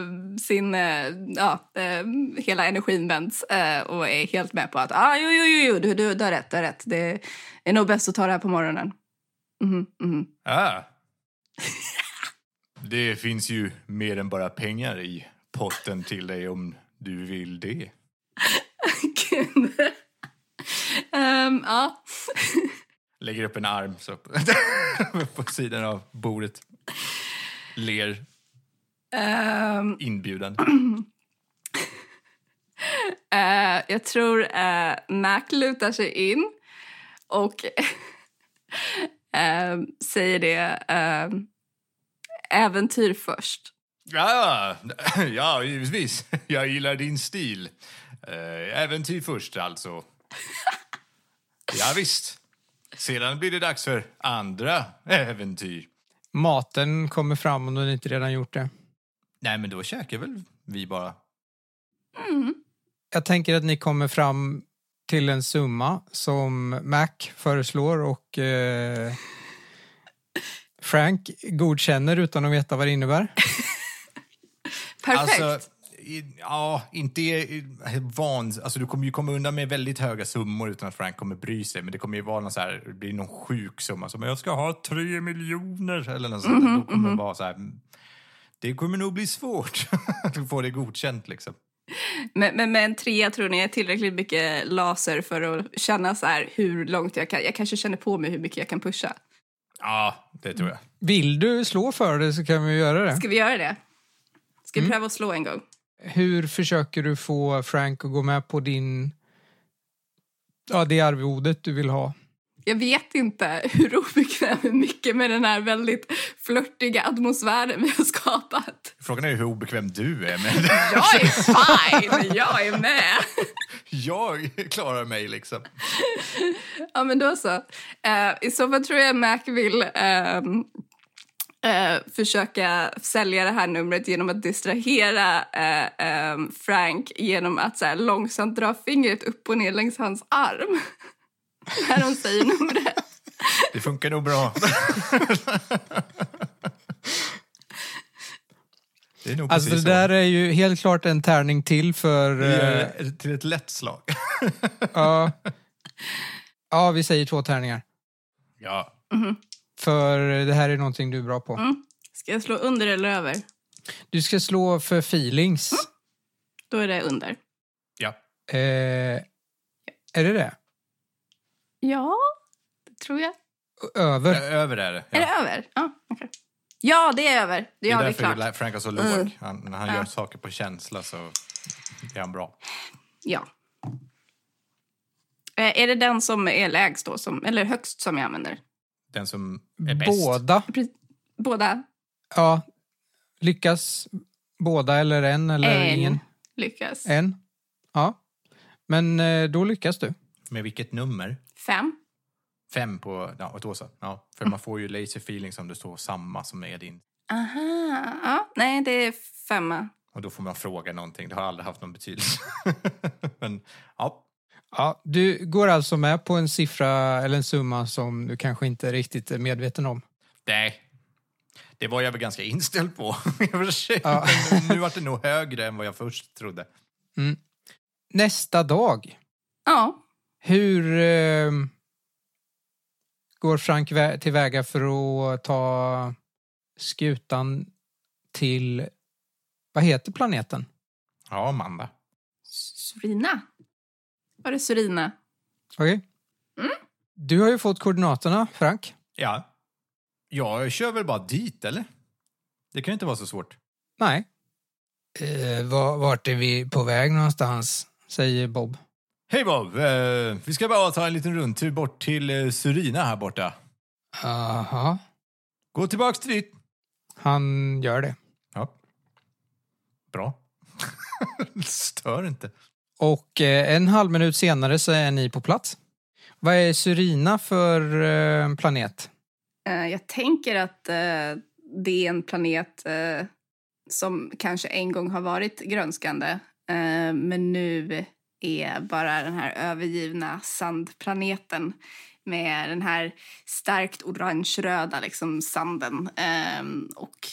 sin, eh, ja, eh, hela energin vänds eh, och är helt med på att ah, jo, jo, jo, jo du, du, du har rätt, du har rätt. Det är nog bäst att ta det här på morgonen. Mhm, mhm. Ah. Det finns ju mer än bara pengar i potten till dig om du vill det. Gud. Ehm, ja. Lägger upp en arm så på sidan av bordet. Ler Ehm, inbjudande. Eh, jag tror uh, Mac lutar sig in och eh, säger det. eh, äventyr först. Ja, ja, givetvis. Jag gillar din stil. Eh, Äventyr först, alltså. Ja, visst. Sedan blir det dags för andra äventyr. Maten kommer fram om du inte redan gjort det. Nej, men då käkar väl vi bara. Jag tänker att ni kommer fram till en summa som Mac föreslår och eh, Frank godkänner utan att veta vad det innebär. Perfekt. Alltså, ja, inte i- van... Alltså, du kommer ju komma undan med väldigt höga summor utan att Frank kommer bry sig. Men det kommer ju vara någon så här, det blir någon sjuk summa som jag ska ha tre miljoner eller något sånt. där. Då kommer det vara så här, mm, det kommer nog bli svårt att få det godkänt liksom. Men, men med en trea tror ni är tillräckligt mycket laser för att känna så här hur långt jag kan. Jag kanske känner på mig hur mycket jag kan pusha. Ja, det tror jag. Vill du slå för det så kan vi göra det. Ska vi göra det? Ska vi pröva att slå en gång? Hur försöker du få Frank att gå med på din... Ja, det arvodet du vill ha? Jag vet inte hur obekväm mycket med den här väldigt flörtiga atmosfären vi har skapat. Frågan är hur obekväm du är med Jag är fine, jag är med. Jag klarar mig liksom. Ja, men då så. Eh, I så fall tror jag Mac vill ehm, eh, försöka sälja det här numret genom att distrahera eh, ehm, Frank genom att så här, långsamt dra fingret upp och ner längs hans arm. När de säger numret. Det funkar nog bra. Det är nog Alltså det där så. är ju helt klart en tärning till för... Eh, till ett lätt slag. ja, Ja, vi säger två tärningar. Ja. För det här är någonting du är bra på. Mm. Ska jag slå under eller över? Du ska slå för feelings. Då är det under. Ja. Eh, är det det? Ja, det tror jag. Över? Ö- Över är det. Är Ja. det över? Ja, okej. Ja, det är över. Det, Det är ja, det är därför klart. Frank är så låg. Mm. Han, när han Ja. gör saker på känsla så är han bra. Ja. Eh, är det den som är lägst då, som, eller högst som jag använder? Den som är bäst. Båda? Pre- Båda? Ja. Lyckas båda eller en eller en ingen? lyckas. En? Ja. Men eh, då lyckas du. Med vilket nummer? Fem? Fem på... Ja, och då så. Ja, för man får ju laser feeling som det står samma som är din. Aha. Ja, nej, det är femma. Och då får man fråga någonting. Det har aldrig haft någon betydelse. Men ja, Ja, du går alltså med på en siffra eller en summa som du kanske inte riktigt är medveten om. nej. Det var jag väl ganska inställd på. Ja. Nu var det nog högre än vad jag först trodde. Nästa dag, Ja. Hur eh, går Frank vä- tillväga för att ta skutan till, vad heter planeten? Ja, Amanda. Surina. Var det Surina? Okej. Du har ju fått koordinaterna, Frank. Ja. Jag kör väl bara dit, eller? Det kan ju inte vara så svårt. Nej. Eh, var, vart är vi på väg någonstans? Säger Bob. Hej Bob! Eh, vi ska bara ta en liten rundtur bort till eh, Surina här borta. Aha. Gå tillbaks till dit. Han gör det. Ja. Bra. Stör inte. Och eh, en halv minut senare så är ni på plats. Vad är Surina för eh, planet? Eh, jag tänker att eh, det är en planet eh, som kanske en gång har varit grönskande eh, men nu är bara den här övergivna sandplaneten med den här starkt orange-röda liksom sanden eh, och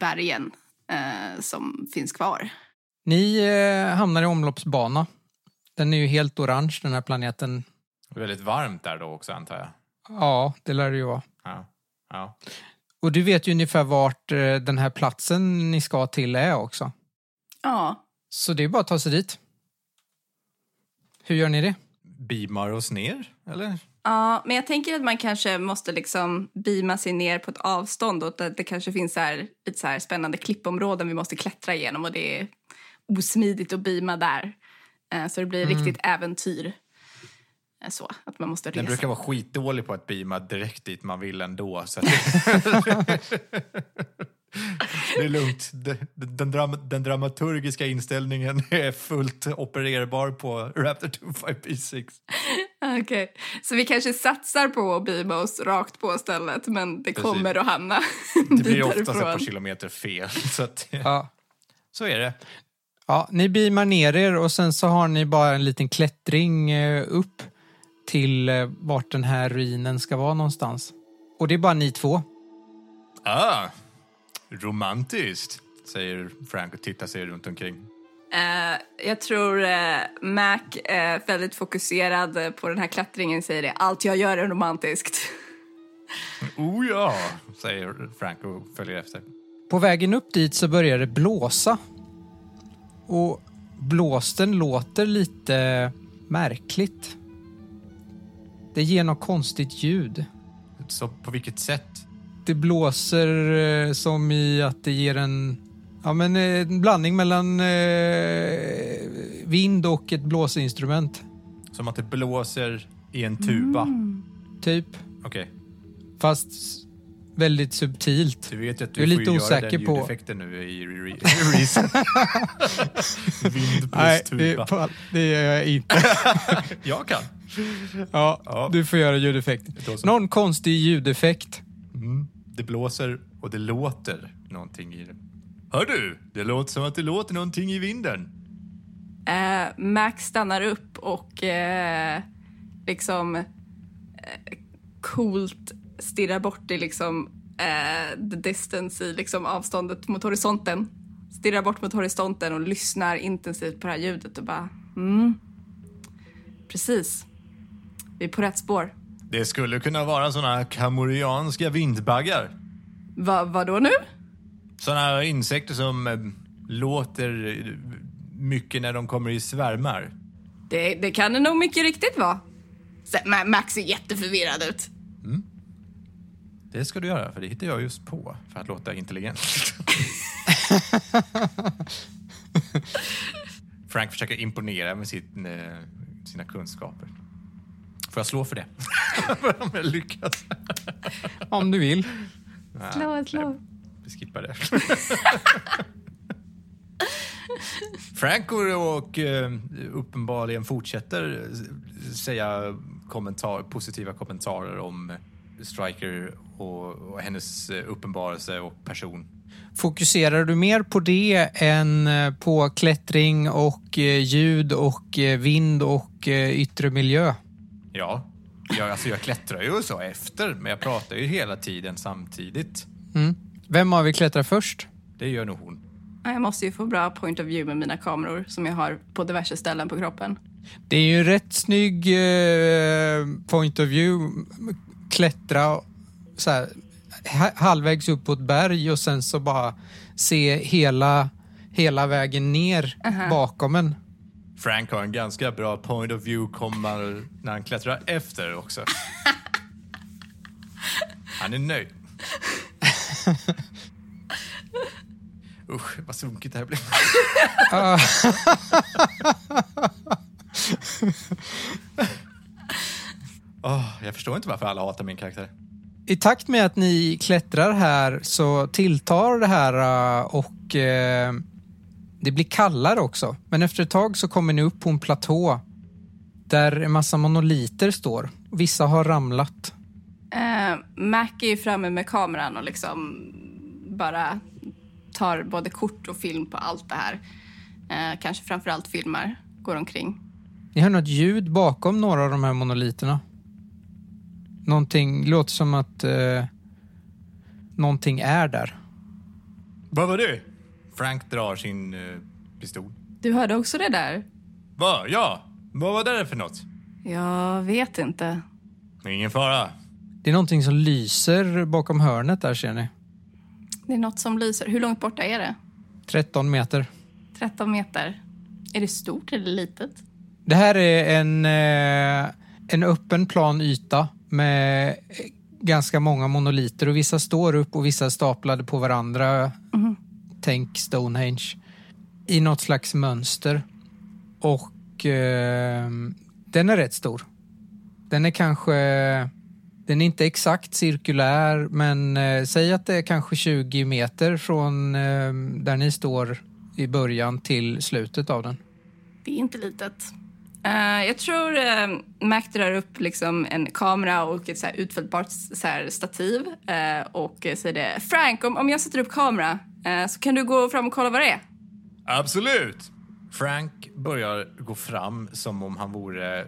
bergen eh, som finns kvar. Ni eh, hamnar i omloppsbana. Den är ju helt orange, den här planeten. Det är väldigt varmt där då också, antar jag. Ja, det lär det ju vara. Ja. ja. Och du vet ju ungefär vart eh, den här platsen ni ska till är också. Ja, Så det är bara att ta sig dit. Hur gör ni det? Beamar oss ner, eller? Ja, men jag tänker att man kanske måste liksom beama sig ner på ett avstånd och att det kanske finns så här, lite så här spännande klippområden vi måste klättra igenom och det är osmidigt att beama där. Eh, Så det blir riktigt äventyr. Eh, Så, att man måste Den resa. brukar vara skitdålig på att beama direkt dit man vill ändå. Så att det är lugnt. Den, den, drama, den dramaturgiska inställningen är fullt opererbar på Raptor 25P6. Okej, så vi kanske satsar på att beama oss rakt på stället men det Precis. kommer att hamna Det blir oftast ett par kilometer fel. Så, att, Ja. så är det. Ja, ni beamar ner er och sen så har ni bara en liten klättring eh, upp till eh, vart den här ruinen ska vara någonstans. Och det är bara ni två. Ah, romantiskt, säger Frank och tittar sig runt omkring. Eh, jag tror uh, Mac är väldigt fokuserad på den här klättringen säger det. Allt jag gör är romantiskt. Oh ja, säger Frank och följer efter. På vägen upp dit så börjar det blåsa. Och blåsten låter lite märkligt. Det ger något konstigt ljud. Så på vilket sätt? Det blåser eh, som i att det ger en, ja, men, eh, en blandning mellan eh, vind och ett blåsinstrument. Som att det blåser i en tuba. Typ. Okej, Fast väldigt subtilt. du vet att du Jag är får lite ju göra osäker den på- ljudeffekten nu i re- re- reason. Vind plus tuba. det, det gör jag inte. Jag kan. Ja, Ja. du får göra ljudeffekt. Då så. Någon konstig ljudeffekt. Mm. Det blåser och det låter någonting i det. Hör du? Det låter som att det låter någonting i vinden. Eh, Max stannar upp och eh, liksom eh, coolt stirrar bort i liksom eh, the distance i liksom avståndet mot horisonten. Stirrar bort mot horisonten och lyssnar intensivt på det här ljudet och bara mm. Precis. Vi är på rätt spår. Det skulle kunna vara såna kamorianska vindbaggar. Va, vad då nu? Såna insekter som eh, låter mycket när de kommer i svärmar. Det, det kan det nog mycket riktigt vara. Max ser jätteförvirrad ut. Det ska du göra, för det hittar jag just på för att låta intelligent. Frank försöker imponera med sin, eh, sina kunskaper. Får jag slå för det? Om jag lyckas. Om du vill. Slå, slå. Vi skippar det. Frank går och eh, uppenbarligen fortsätter eh, säga kommentar, positiva kommentarer om Striker och, och hennes eh, uppenbarelse och person. Fokuserar du mer på det än eh, på klättring och eh, ljud och eh, vind och eh, yttre miljö? Ja, jag, alltså jag klättrar ju och så efter, men jag pratar ju hela tiden samtidigt. Mm. Vem av er klättrar först? Det gör nog hon. Ja, Jag måste ju få bra point of view med mina kameror som jag har på diverse ställen på kroppen. Det är ju rätt snygg eh, point of view. Klättra så här, ha- halvvägs upp på ett berg och sen så bara se hela, hela vägen ner bakom en. Frank har en ganska bra point of view kommer när han klättrar efter också. Han är nöjd. Usch, vad sunkigt det här blev. Åh, jag förstår inte varför alla hatar min karaktär. I takt med att ni klättrar här så tilltar det här eh, och eh, det blir kallare också. Men efter ett tag så kommer ni upp på en platå där en massa monoliter står. Vissa har ramlat. Eh, Mac är ju framme med kameran och liksom bara tar både kort och film på allt det här. Eh, kanske framförallt filmar, går omkring. Ni hör något ljud bakom några av de här monoliterna. Någonting, låter som att eh, någonting är där. Vad var det? Frank drar sin eh, pistol. Du hörde också det där? Va? Ja, vad var det för något? Jag vet inte. Ingen fara. Det är någonting som lyser bakom hörnet där ser ni. Det är något som lyser. Hur långt borta är det? 13 meter. 13 meter. Är det stort eller litet? Det här är en, eh, en öppen plan yta med ganska många monoliter och vissa står upp och vissa är staplade på varandra. Tänk Stonehenge. I något slags mönster. Och eh, den är rätt stor. Den är kanske... Den är inte exakt cirkulär men eh, säg att det är kanske 20 meter från eh, där ni står i början till slutet av den. Det är inte litet. Uh, jag tror uh, Mac drar upp liksom en kamera och ett så här utfällbart så här stativ uh, och säger det. Frank, om, om jag sätter upp kamera Eh, så kan du gå fram och kolla vad det är. Absolut! Frank börjar gå fram som om han vore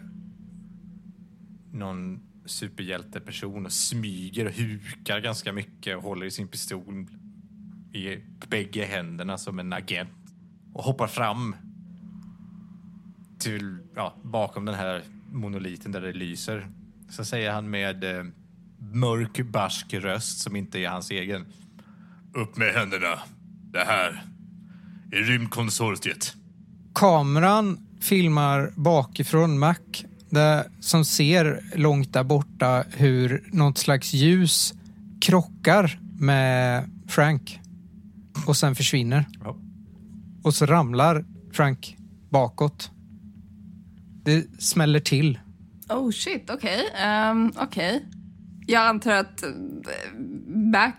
någon superhjälteperson och smyger och hukar ganska mycket och håller i sin pistol i bägge händerna som en agent och hoppar fram till, ja, bakom den här monoliten där det lyser. Så säger han med eh, mörk, barsk röst som inte är hans egen. Upp med händerna. Det här är rymdkonsortiet. kameran filmar bakifrån Mac där, som ser långt där borta hur något slags ljus krockar med Frank och sen försvinner. Ja. Och så ramlar Frank bakåt. Det smäller till. Oh shit, okej. Ehm, okej. Jag antar att eh, Mac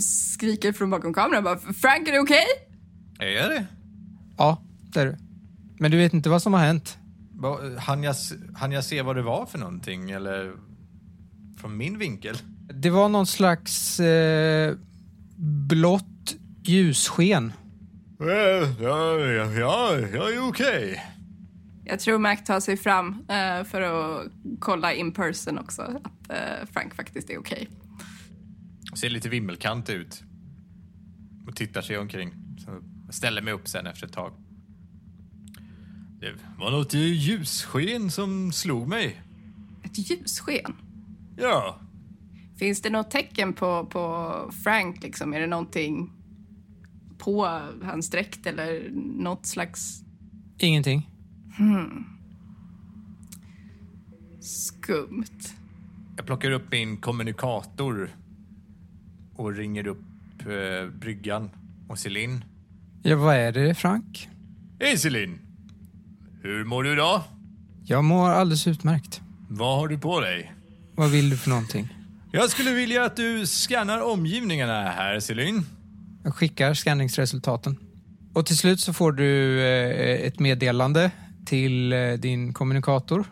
skriker från bakom kameran bara Frank, är det okej? Är det? Ja, det är det. Men du vet inte vad som har hänt. Va- Han jag, hann jag se vad det var för någonting, eller från min vinkel? Det var någon slags eh, blått ljussken. Ja, ja, ja, jag är okej. Jag tror Mac tar sig fram eh, för att kolla in person också att eh, Frank faktiskt är okej. Ser lite vimmelkant ut. Och tittar sig omkring. Så jag ställer mig upp sen efter ett tag. Det var något ljussken som slog mig. Ett ljussken. Ja, Finns det något tecken på, på Frank? Liksom? Är det någonting på hans dräkt eller något slags Ingenting. skumt? Jag plockar upp min kommunikator och ringer upp eh, bryggan och Celine. Ja, vad är det, Frank? Hej Celine! Hur mår du idag? Jag mår alldeles utmärkt. Vad har du på dig? Vad vill du för någonting? Jag skulle vilja att du scannar omgivningarna här, Celine. Jag skickar scanningsresultaten. Och till slut så får du eh, ett meddelande till eh, din kommunikator.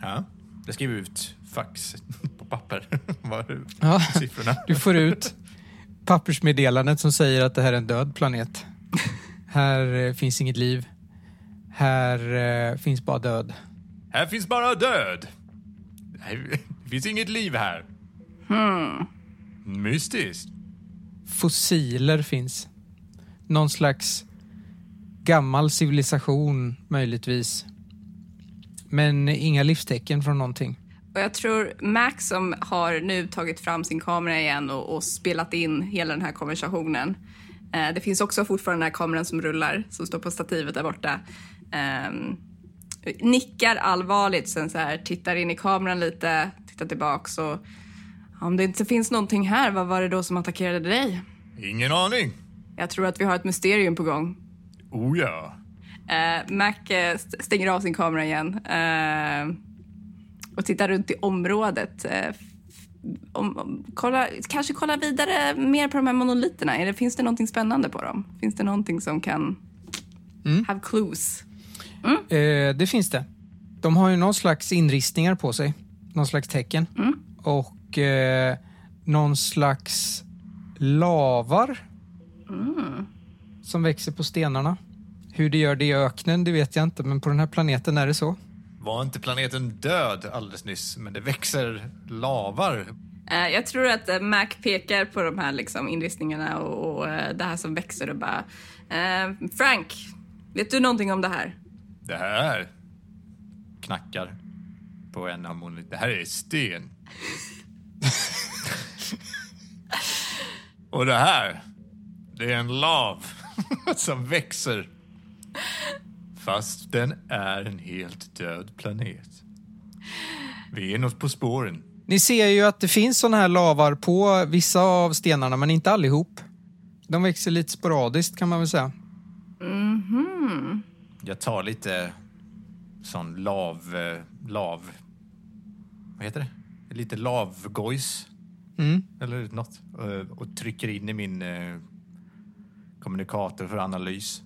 Ja. Jag skriver ut fax papper. Ja. siffrorna? Du får ut pappersmeddelandet som säger att det här är en död planet. Här eh, finns inget liv. Här eh, finns bara död. Här finns bara död. Nej, Det finns inget liv här. Mystiskt. Fossiler finns. Någon slags gammal civilisation möjligtvis. Men inga livstecken från någonting. Och jag tror Max som har nu tagit fram sin kamera igen och, och spelat in hela den här konversationen. Eh, det finns också fortfarande den här kameran som rullar, som står på stativet där borta. Ehm, nickar allvarligt, sen så här tittar in i kameran lite, tittar tillbaks och om det inte finns någonting här, vad var det då som attackerade dig? Ingen aning. Jag tror att vi har ett mysterium på gång. Oh ja. Eh, Mac eh, st- stänger av sin kamera igen eh, och tittar runt i området. Eh, om, om, kolla, kanske kolla vidare mer på de här monoliterna. Är det, finns det någonting spännande på dem? Finns det någonting som kan have clues? Eh, det finns det. De har ju någon slags inristningar på sig. Någon slags tecken. Och eh, någon slags lavar. Som växer på stenarna. Hur det gör det i öknen, det vet jag inte. Men på den här planeten är det så. Var inte planeten död alldeles nyss, men det växer lavar. Eh, jag tror att eh, Mac pekar på de här liksom, inristningarna och, och eh, det här som växer och bara... Frank, vet du någonting om det här? Det här knackar på en av monoliterna. Det här är sten. Och det här, det är en lav som växer. Fast den är en helt död planet. Vi är något på spåren. Ni ser ju att det finns såna här lavar på vissa av stenarna, men inte allihop. De växer lite sporadiskt kan man väl säga. Jag tar lite sån lav... eh, lav... Vad heter det? Lite lavgojs. Mm. Eller något. eh, Och trycker in i min eh, kommunikator för analys.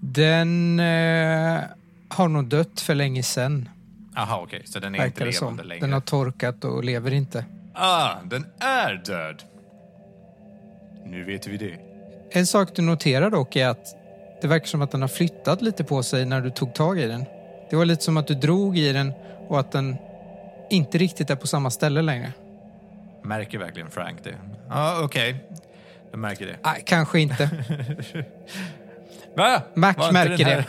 Den eh, har nog dött för länge sedan, Aha, okej. Så den är inte verkar som. levande längre. Den har torkat och lever inte. Ah, den är död! Nu vet vi det. En sak du noterar dock är att det verkar som att den har flyttat lite på sig när du tog tag i den. Det var lite som att du drog i den och att den inte riktigt är på samma ställe längre. Märker verkligen Frank det? Ja, ah, okej. Jag märker det. Nej, kanske inte. Va? Mac Var märker här-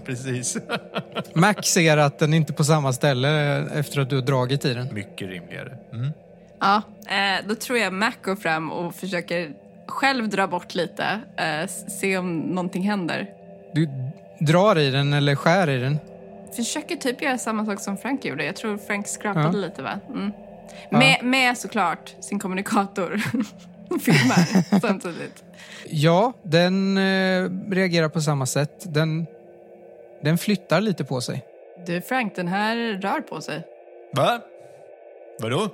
Precis. Mac ser att den inte är på samma ställe efter att du har dragit i den. Mycket rimligare. Mm. Ja, eh, då tror jag Mac går fram och försöker själv dra bort lite. Eh, se om någonting händer. Du drar i den eller skär i den. Försöker typ göra samma sak som Frank gjorde. Jag tror Frank skrapade Ja. lite va? Mm. Med, med såklart sin kommunikator. och Filmar samtidigt. Ja, den eh, reagerar på samma sätt. Den, den flyttar lite på sig. Du Frank, den här rör på sig. Va? Vadå?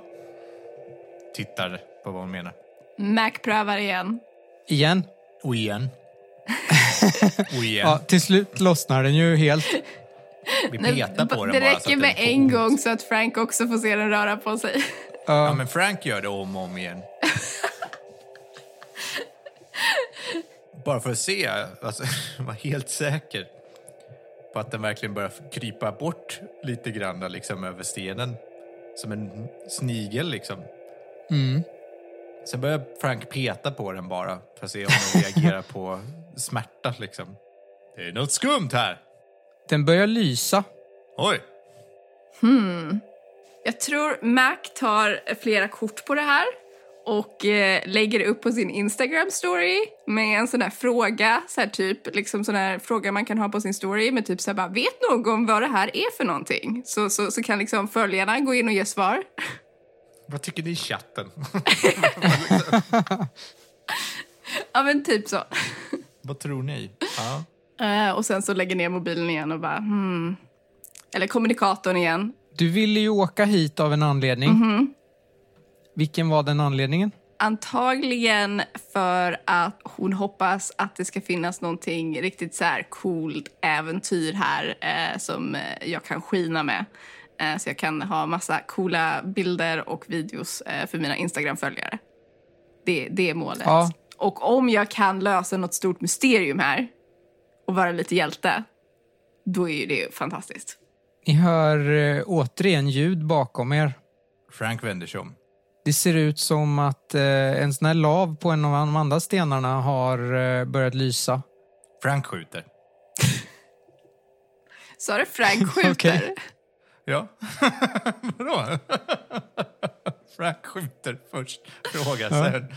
Tittar på vad hon menar. Mac prövar igen. Igen. Och igen. Och igen. Ja, till slut lossnar den ju helt. Vi Nej, petar på den det bara så räcker att med får en ont. gång så att Frank också får se den röra på sig. Ja, men Frank gör det om och om igen. Bara för att se, alltså, vara helt säker på att den verkligen börjar krypa bort lite grann liksom, över stenen. Som en snigel liksom. Mm. Sen börjar Frank peta på den bara för att se om den reagerar på smärta liksom. Det är något skumt här. Den börjar lysa. Oj! Jag tror Mac tar flera kort på det här och eh, lägger upp på sin Instagram story med en sån här fråga, så här typ, liksom sån här fråga man kan ha på sin story med typ så här bara, vet någon vad det här är för någonting? Så, så, så kan liksom följarna gå in och ge svar. Vad tycker ni i chatten? Ja men typ så. Vad tror ni? Ja. Eh, och sen så lägger ner mobilen igen och bara hmm. Eller kommunikatorn igen. Du ville ju åka hit av en anledning. Vilken var den anledningen? Antagligen för att hon hoppas att det ska finnas någonting riktigt så här coolt äventyr här eh, som eh, jag kan skina med. Eh, så jag kan ha massa coola bilder och videos eh, för mina Instagram-följare. Det, det är målet. Ja. Och om jag kan lösa något stort mysterium här och vara lite hjälte, då är ju det fantastiskt. Ni hör eh, återigen ljud bakom er. Frank vänder sig om. Det ser ut som att eh, en sån här lav på en av de andra stenarna har eh, börjat lysa. Frank skjuter. Så det Frank skjuter. Ja. Vadå? Frank skjuter först, frågar sen.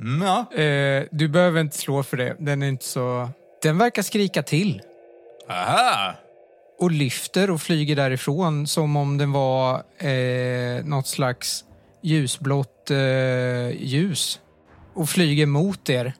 Mm, ja. Eh, du behöver inte slå för det. Den är inte så... Den verkar skrika till Aha! och lyfter och flyger därifrån som om den var eh, något slags ljusblått eh, ljus och flyger mot er.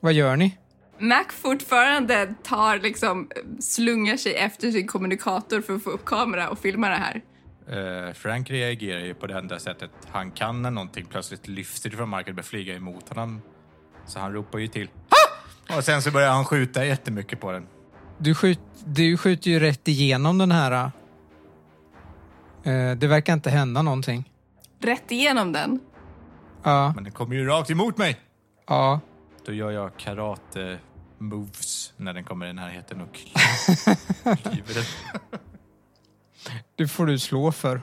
Vad gör ni? Mac fortfarande tar liksom, slungar sig efter sin kommunikator för att få upp kamera och filma det här. Eh, Frank reagerar ju på det enda sättet han kan när någonting plötsligt lyfter från marken och börjar flyga emot honom. Så han ropar ju till. "Ha!" Och sen så börjar han skjuta jättemycket på den. Du, skjut, du skjuter ju rätt igenom den här. Eh, det verkar inte hända någonting. Rätt igenom den. Ja, Men den kommer ju rakt emot mig. ja. Då gör jag karate moves när den kommer i närheten och klyver den. Det får du slå för.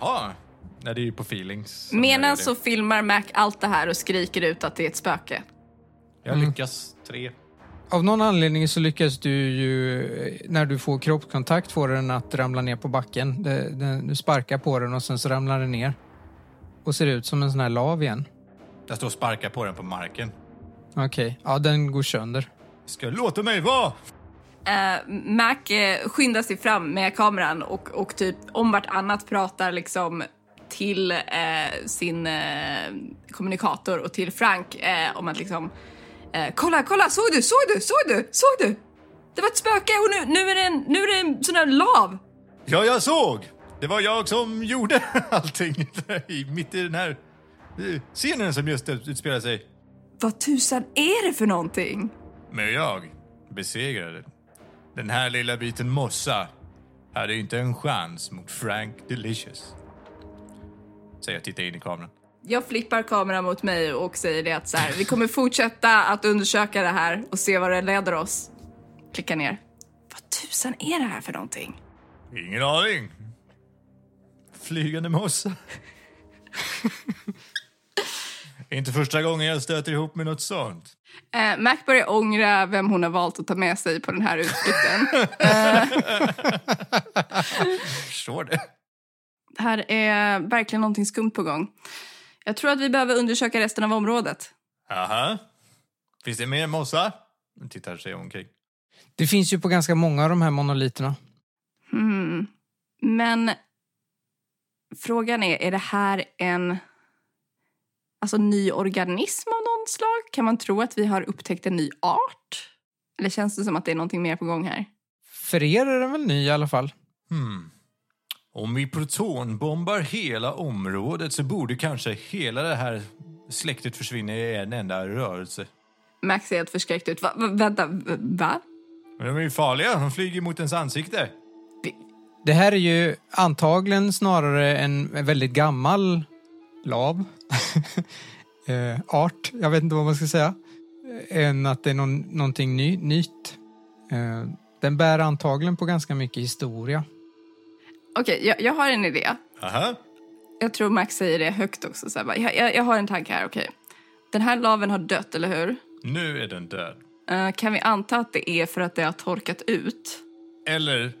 Jaha. Nej, det är ju på feelings. Medan så filmar Mac allt det här och skriker ut att det är ett spöke. Jag lyckas tre. Av någon anledning så lyckas du ju, eh, när du får kroppskontakt, få den att ramla ner på backen. Du sparkar på den och sen så ramlar den ner. Och ser ut som en sån här lav igen. Jag står och sparkar på den på marken. Okej, ja den går sönder. Ska du låta mig vara? Eh, Mac eh, skyndar sig fram med kameran och, och typ om vartannat pratar liksom till eh, sin kommunikator och till Frank om att liksom kolla, kolla, såg du, såg du, såg du, såg du? Det var ett spöke och nu, nu, är, det en, nu är det en sån här lav. Ja, jag såg. Det var jag som gjorde allting i- mitt i den här scenen som just utspelar sig. Vad tusan är det för någonting? Men jag besegrade den här lilla biten mossa. Hade inte en chans mot Frank Delicious. Säger jag tittar in i kameran. Jag flippar kameran mot mig och säger det att så här, vi kommer fortsätta att undersöka det här och se var det leder oss. Klicka ner. Vad tusan är det här för någonting? Ingen aning. Flygande mossa. inte första gången jag stöter ihop med något sånt. Eh, Mac börjar ångra vem hon har valt att ta med sig på den här utflykten. Förstår det. här är verkligen någonting skumt på gång. Jag tror att vi behöver undersöka resten av området. Aha. Finns det mer mossa? Hon Tittar sig omkring. Det finns ju på ganska många av de här monoliterna. Hmm. Men frågan är, är det här en alltså, ny organism av något slag? Kan man tro att vi har upptäckt en ny art? Eller känns det som att det är någonting mer på gång här? För er är den väl ny i alla fall? Hmm. Om vi protonbombar hela området så borde kanske hela det här släktet försvinna i en enda rörelse. Max ser helt förskräckt ut. Va, va, vänta, va? Men de är ju farliga, de flyger mot ens ansikte. Det här är ju antagligen snarare en väldigt gammal lav. eh, art, jag vet inte vad man ska säga. Eh, Än att det är någon, någonting ny, nytt. Eh, den bär antagligen på ganska mycket historia. Okej, jag, jag har en idé. Aha. Jag tror Max säger det högt också. Så här, bara, jag, jag, jag har en tanke här, okej. Den här laven har dött, eller hur? Nu är den död. Eh, kan vi anta att det är för att det har torkat ut? Eller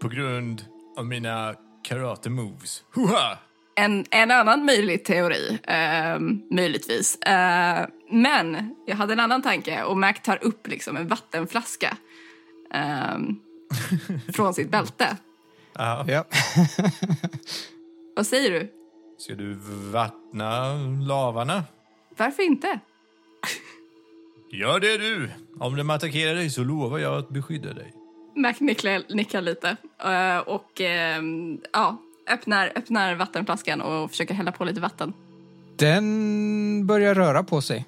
på grund av mina karate moves. Huha! En, en annan möjlig teori, eh, möjligtvis. Eh, men jag hade en annan tanke och Mac tar upp liksom en vattenflaska eh, från sitt bälte. Ja. Ja. Vad säger du? Ska du vattna lavarna? Varför inte? Gör det du! Om de attackerar dig så lovar jag att beskydda dig. Mac nickar, nickar lite eh, och eh, ja, öppnar, öppnar vattenflaskan och försöker hälla på lite vatten. Den börjar röra på sig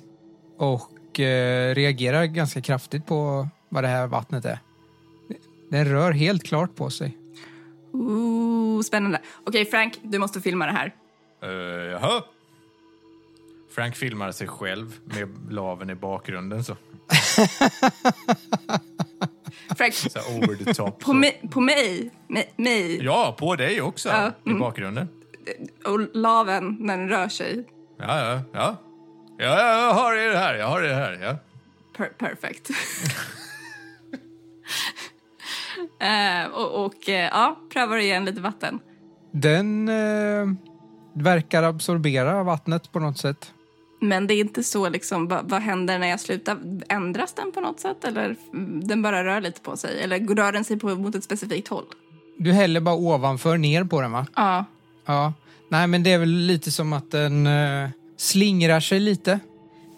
och eh, reagerar ganska kraftigt på vad det här vattnet är. Den rör helt klart på sig. Ooh, spännande. Okej, Frank, du måste filma det här. Uh, jaha? Frank filmar sig själv med laven i bakgrunden så. Frank, over the top. på, så. mig, på mig, mig, mig Ja, på dig också. Ja, I bakgrunden. och laven när den rör sig. Ja, ja, ja. Ja, jag har det här. Jag har det här. Ja. Per perfect. Eh, och och eh, ja, prövar att ge den lite vatten. Den eh, verkar absorbera vattnet på något sätt. Men det är inte så liksom, vad, vad händer när jag slutar? Ändras den på något sätt? Eller den bara rör lite på sig? Eller rör den sig på, mot ett specifikt håll? Du häller bara ovanför ner på den va? Ja. Ja. Nej men det är väl lite som att den eh, slingrar sig lite.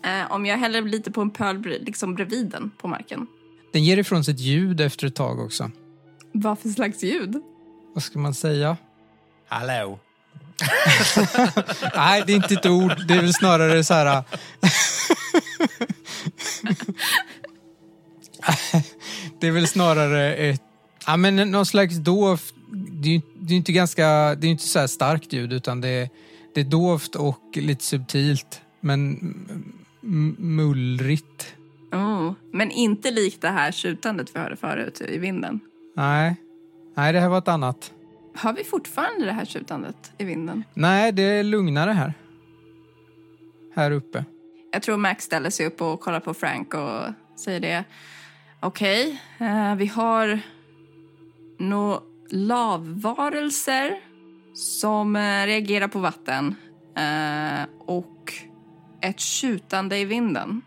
Eh, om jag häller lite på en pöl liksom bredvid den på marken. Den ger ifrån sig ett ljud efter ett tag också. Vad för slags ljud? Vad ska man säga? Hallå. Nej, det är inte ett ord. Det är väl snarare så här... det är väl snarare ett... Ja, men någon slags dovt... Det är ju det är inte ganska... Det är inte så här starkt ljud, utan det är, det är dovt och lite subtilt. Men mullrigt. Oh. Men inte likt det här tjutandet vi hörde förut i vinden. Nej. Nej, det här var ett annat. Har vi fortfarande det här tjutandet i vinden? Nej, det är lugnare här. Här uppe. Jag tror Max ställer sig upp och kollar på Frank och säger det. Okej, eh, vi har några lavvarelser som eh, reagerar på vatten eh, och ett tjutande i vinden.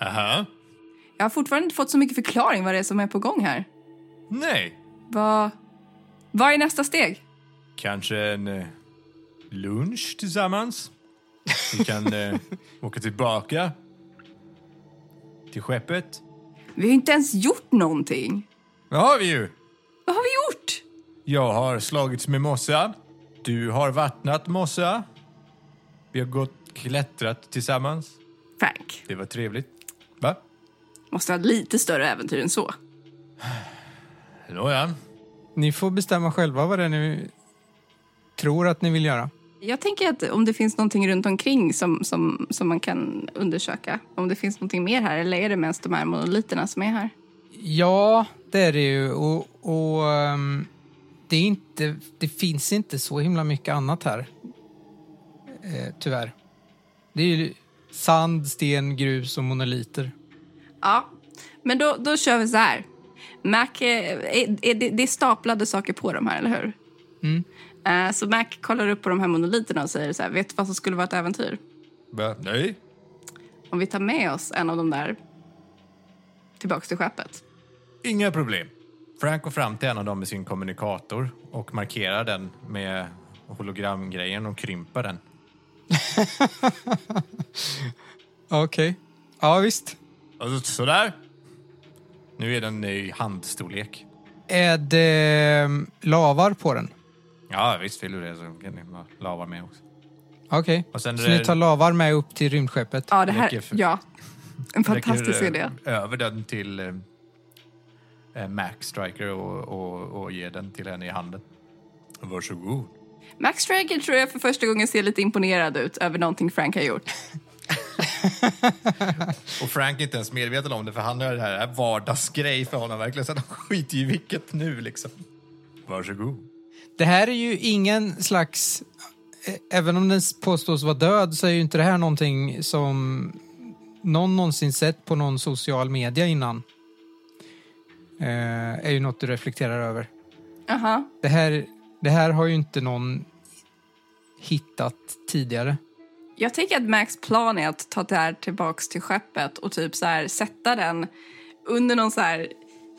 Aha. Jag har fortfarande inte fått så mycket förklaring vad det är som är på gång här. Nej. Vad, vad är nästa steg? Kanske en eh, lunch tillsammans. Vi kan eh, åka tillbaka till skeppet. Vi har inte ens gjort någonting. Det har vi ju. Vad har vi gjort? Jag har slagits med mossa. Du har vattnat mossa. Vi har gått klättrat tillsammans. Frank, Det var trevligt. Va? måste ha lite större äventyr än så. Nåja. Ni får bestämma själva vad det är ni tror att ni vill göra. Jag tänker att om det finns någonting runt omkring som, som, som man kan undersöka. Om det finns någonting mer här eller är det mest de här monoliterna som är här? Ja, det är det ju. Och, och ehm, det, är inte, det finns inte så himla mycket annat här. Eh, tyvärr. Det är ju sand, sten, grus och monoliter. Ja, men då, då kör vi så här. Mac, är, är, det, det är staplade saker på de här, eller hur? Mm. Eh, så Mac kollar upp på de här monoliterna och säger så här, vet du vad som skulle vara ett äventyr? Va? Nej. Om vi tar med oss en av de där tillbaks till skeppet. Inga problem. Frank går fram till en av dem med sin kommunikator och markerar den med hologramgrejen och krymper den. Okej. Ja, visst. Och så, sådär. Nu är den i handstorlek. Är det ehm, lavar på den? Ja, visst vill du det så kan ni ha lavar med också. Okej. Sen Så det- ni tar lavar med upp till rymdskeppet? Ja, det här, för- ja. En fantastisk idé. över den till eh, eh, Max Striker och, och, och ger den till henne i handen. Varsågod. Max Striker tror jag för första gången ser lite imponerad ut över någonting Frank har gjort. Och Frank är inte ens medveten om det för han har det här, vardagsgrej för honom verkligen. Så han skiter ju i vilket nu liksom. Varsågod. Det här är ju ingen slags... eh, Även om den påstås vara död så är ju inte det här någonting som någon någonsin sett på någon social media innan. Eh, är ju något du reflekterar över. Aha. Det här, Det här har ju inte någon hittat tidigare. Jag tänker att Max plan är att ta det här tillbaks till skeppet och typ så här sätta den under någon så här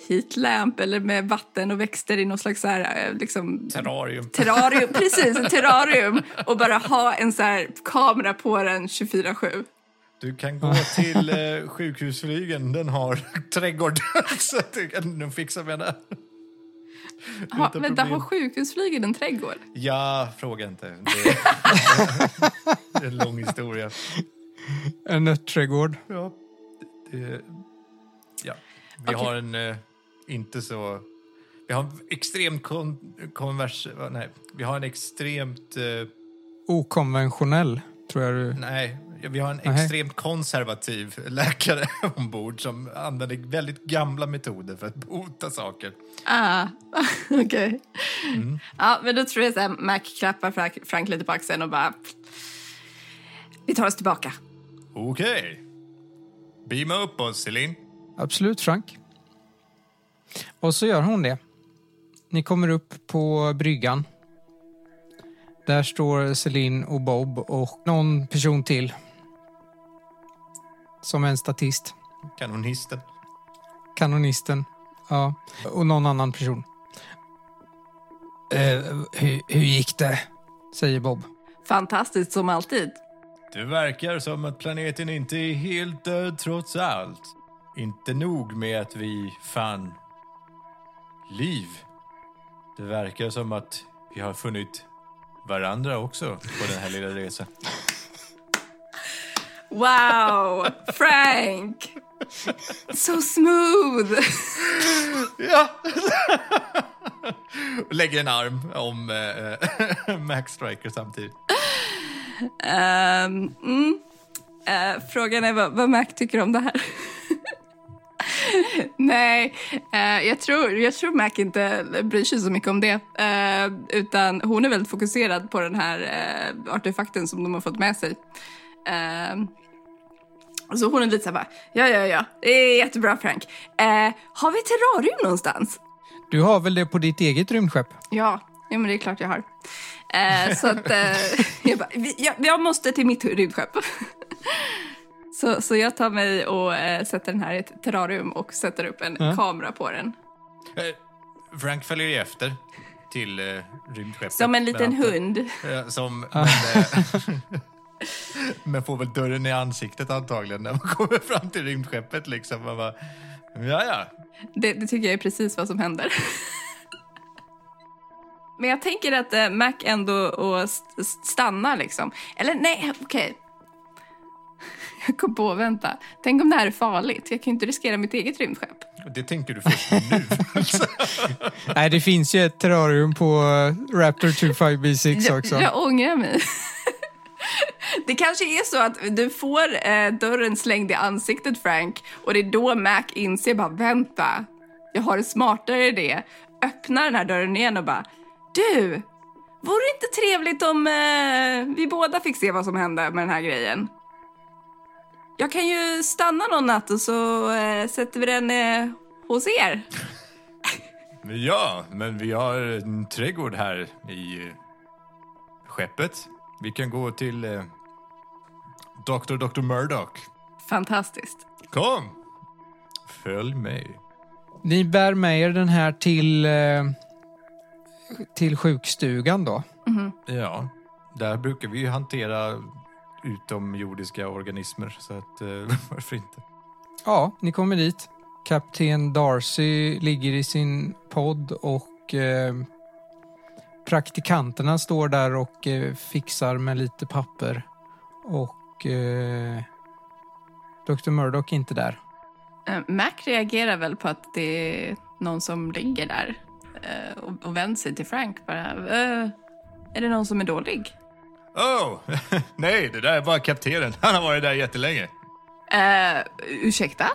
heatlamp eller med vatten och växter i någon slags så här, eh, liksom, Terrarium. terrarium. Precis, en terrarium. Och bara ha en så här kamera på den 24-7. Du kan gå till eh, sjukhusflygen, den har trädgård. så du kan nog fixa med det. Ha, vänta, problem. har sjukhusflyget en trädgård? Ja, fråga inte. Det är, det är en lång historia. En nötträdgård. Ja, det, ja. vi Okej. har en eh, inte så... Vi har en extremt kon, konvers... Nej, vi har en extremt... Eh, Okonventionell, tror jag du... nej, vi har en Nej. extremt konservativ läkare ombord som använder väldigt gamla metoder för att bota saker. Ah, okej. Ja, men då tror jag att Mac klappar Frank, Frank lite på axeln och bara... Vi tar oss tillbaka. Okej. Beama upp oss, Celine. Absolut, Frank. Och så gör hon det. Ni kommer upp på bryggan. Där står Celine och Bob och någon person till. Som en statist. Kanonisten. Kanonisten. Ja. Och någon annan person. Eh, hur, hur gick det? Säger Bob. Fantastiskt som alltid. Det verkar som att planeten inte är helt död trots allt. Inte nog med att vi fann liv. Det verkar som att vi har funnit varandra också på den här lilla resan. Wow! Frank! So smooth! Ja! Lägger en arm om eh, Max Striker samtidigt. Ehm, mm. Eh, frågan är vad, vad Mac tycker om det här. Nej, eh, jag, tror, jag tror Mac inte bryr sig så mycket om det. Eh, utan hon är väldigt fokuserad på den här eh, artefakten som de har fått med sig. Så hon är lite så här bara, ja, ja, ja, det är jättebra Frank. Eh, har vi terrarium någonstans? Du har väl det på ditt eget rymdskepp? Ja, ja men det är klart jag har. Eh, så att eh, jag, bara, vi- jag, jag måste till mitt rymdskepp. så, så jag tar mig och eh, sätter den här i ett terrarium och sätter upp en Ja. kamera på den. Eh, Frank följer ju efter till eh, rymdskeppet. Som en liten hund. Som, men, eh, men får väl dörren i ansiktet antagligen när man kommer fram till rymdskeppet. Liksom. Man bara, ja, ja. Det, det tycker jag är precis vad som händer. Men jag tänker att eh, Mac ändå och st- st- stannar liksom. Eller nej, okej. Jag kom på, vänta. Tänk om det här är farligt. Jag kan ju inte riskera mitt eget rymdskepp. Det tänker du först nu. alltså. Nej, det finns ju ett terrarium på eh, Raptor 25B6 också. Jag, jag ångrar mig. Det kanske är så att du får eh, dörren slängd i ansiktet, Frank, och det är då Mac inser bara vänta, jag har en smartare idé. Öppnar den här dörren igen och bara du, vore det inte trevligt om eh, vi båda fick se vad som hände med den här grejen? Jag kan ju stanna någon natt och så eh, sätter vi den eh, hos er. ja, men vi har en trädgård här i skeppet. Vi kan gå till eh, Dr. Dr. Murdoch. Fantastiskt. Kom! Följ mig. Ni bär med er den här till, eh, till sjukstugan då. Ja, där brukar vi ju hantera utomjordiska organismer, så att eh, varför inte? Ja, ni kommer dit. Kapten Darcy ligger i sin podd och eh, praktikanterna står där och eh, fixar med lite papper. Och eh, Dr. Murdoch är inte där. Eh, Mac reagerar väl på att det är någon som ligger där eh, och, och vänder sig till Frank bara. Är det någon som är dålig? Oh, nej, det där är bara kaptenen. Han har varit där jättelänge. Eh, ursäkta?